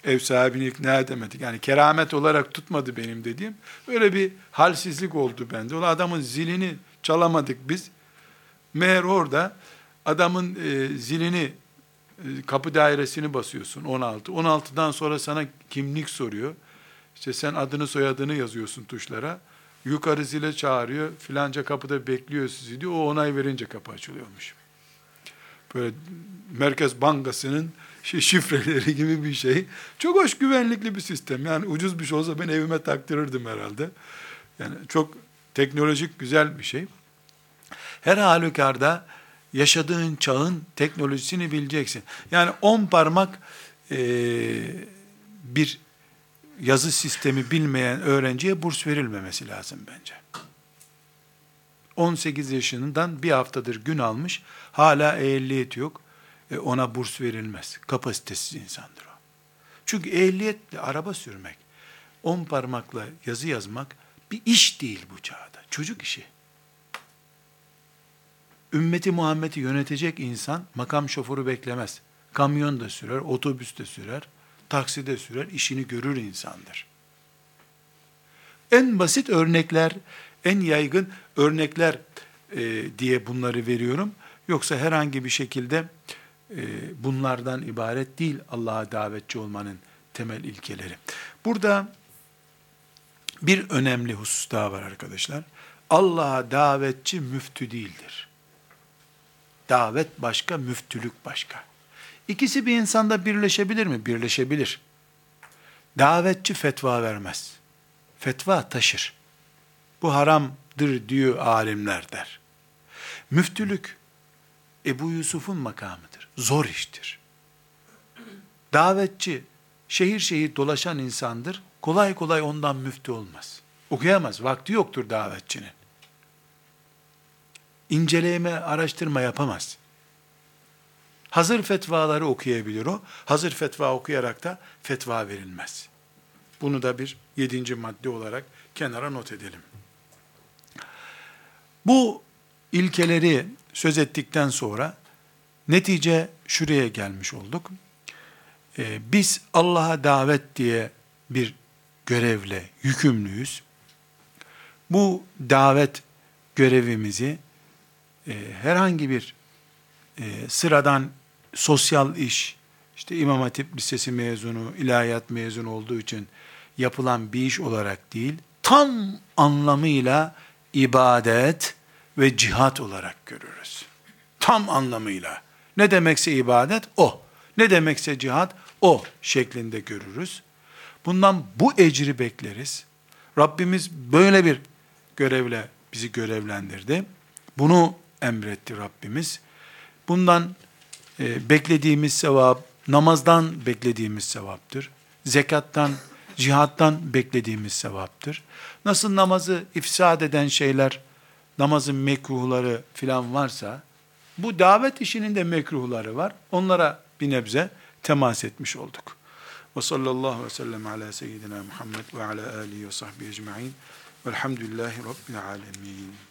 A: Ev sahibini ikna edemedik. Yani keramet olarak tutmadı benim dediğim. Öyle bir halsizlik oldu bende. O adamın zilini çalamadık biz. Meğer orada adamın e, zilini e, kapı dairesini basıyorsun 16. 16'dan sonra sana kimlik soruyor. İşte sen adını soyadını yazıyorsun tuşlara. Yukarı zile çağırıyor. Filanca kapıda bekliyor sizi diyor. O onay verince kapı açılıyormuş. Böyle Merkez Bankası'nın şifreleri gibi bir şey. Çok hoş güvenlikli bir sistem. Yani ucuz bir şey olsa ben evime taktırırdım herhalde. Yani çok teknolojik güzel bir şey. Her halükarda yaşadığın çağın teknolojisini bileceksin. Yani on parmak e, bir yazı sistemi bilmeyen öğrenciye burs verilmemesi lazım bence. 18 yaşından bir haftadır gün almış, hala ehliyet yok. E ona burs verilmez. Kapasitesiz insandır o. Çünkü ehliyetle araba sürmek, on parmakla yazı yazmak bir iş değil bu çağda. Çocuk işi ümmeti Muhammed'i yönetecek insan makam şoförü beklemez. Kamyon da sürer, otobüs de sürer, taksi de sürer, işini görür insandır. En basit örnekler, en yaygın örnekler e, diye bunları veriyorum. Yoksa herhangi bir şekilde e, bunlardan ibaret değil Allah'a davetçi olmanın temel ilkeleri. Burada bir önemli husus daha var arkadaşlar. Allah'a davetçi müftü değildir. Davet başka, müftülük başka. İkisi bir insanda birleşebilir mi? Birleşebilir. Davetçi fetva vermez. Fetva taşır. Bu haramdır diyor alimler der. Müftülük Ebu Yusuf'un makamıdır. Zor iştir. Davetçi şehir şehir dolaşan insandır. Kolay kolay ondan müftü olmaz. Okuyamaz. Vakti yoktur davetçinin inceleme, araştırma yapamaz. Hazır fetvaları okuyabilir o. Hazır fetva okuyarak da fetva verilmez. Bunu da bir yedinci madde olarak kenara not edelim. Bu ilkeleri söz ettikten sonra netice şuraya gelmiş olduk. Ee, biz Allah'a davet diye bir görevle yükümlüyüz. Bu davet görevimizi e, herhangi bir e, sıradan sosyal iş, işte İmam Hatip Lisesi mezunu, ilahiyat mezunu olduğu için yapılan bir iş olarak değil, tam anlamıyla ibadet ve cihat olarak görürüz. Tam anlamıyla. Ne demekse ibadet o. Ne demekse cihat o şeklinde görürüz. Bundan bu ecri bekleriz. Rabbimiz böyle bir görevle bizi görevlendirdi. Bunu emretti Rabbimiz. Bundan e, beklediğimiz sevap, namazdan beklediğimiz sevaptır. Zekattan, cihattan beklediğimiz sevaptır. Nasıl namazı ifsad eden şeyler, namazın mekruhları filan varsa, bu davet işinin de mekruhları var. Onlara bir nebze temas etmiş olduk. Ve sallallahu ve sellem ala seyyidina Muhammed ve ala alihi ve sahbihi ecma'in. Velhamdülillahi Rabbil alemin.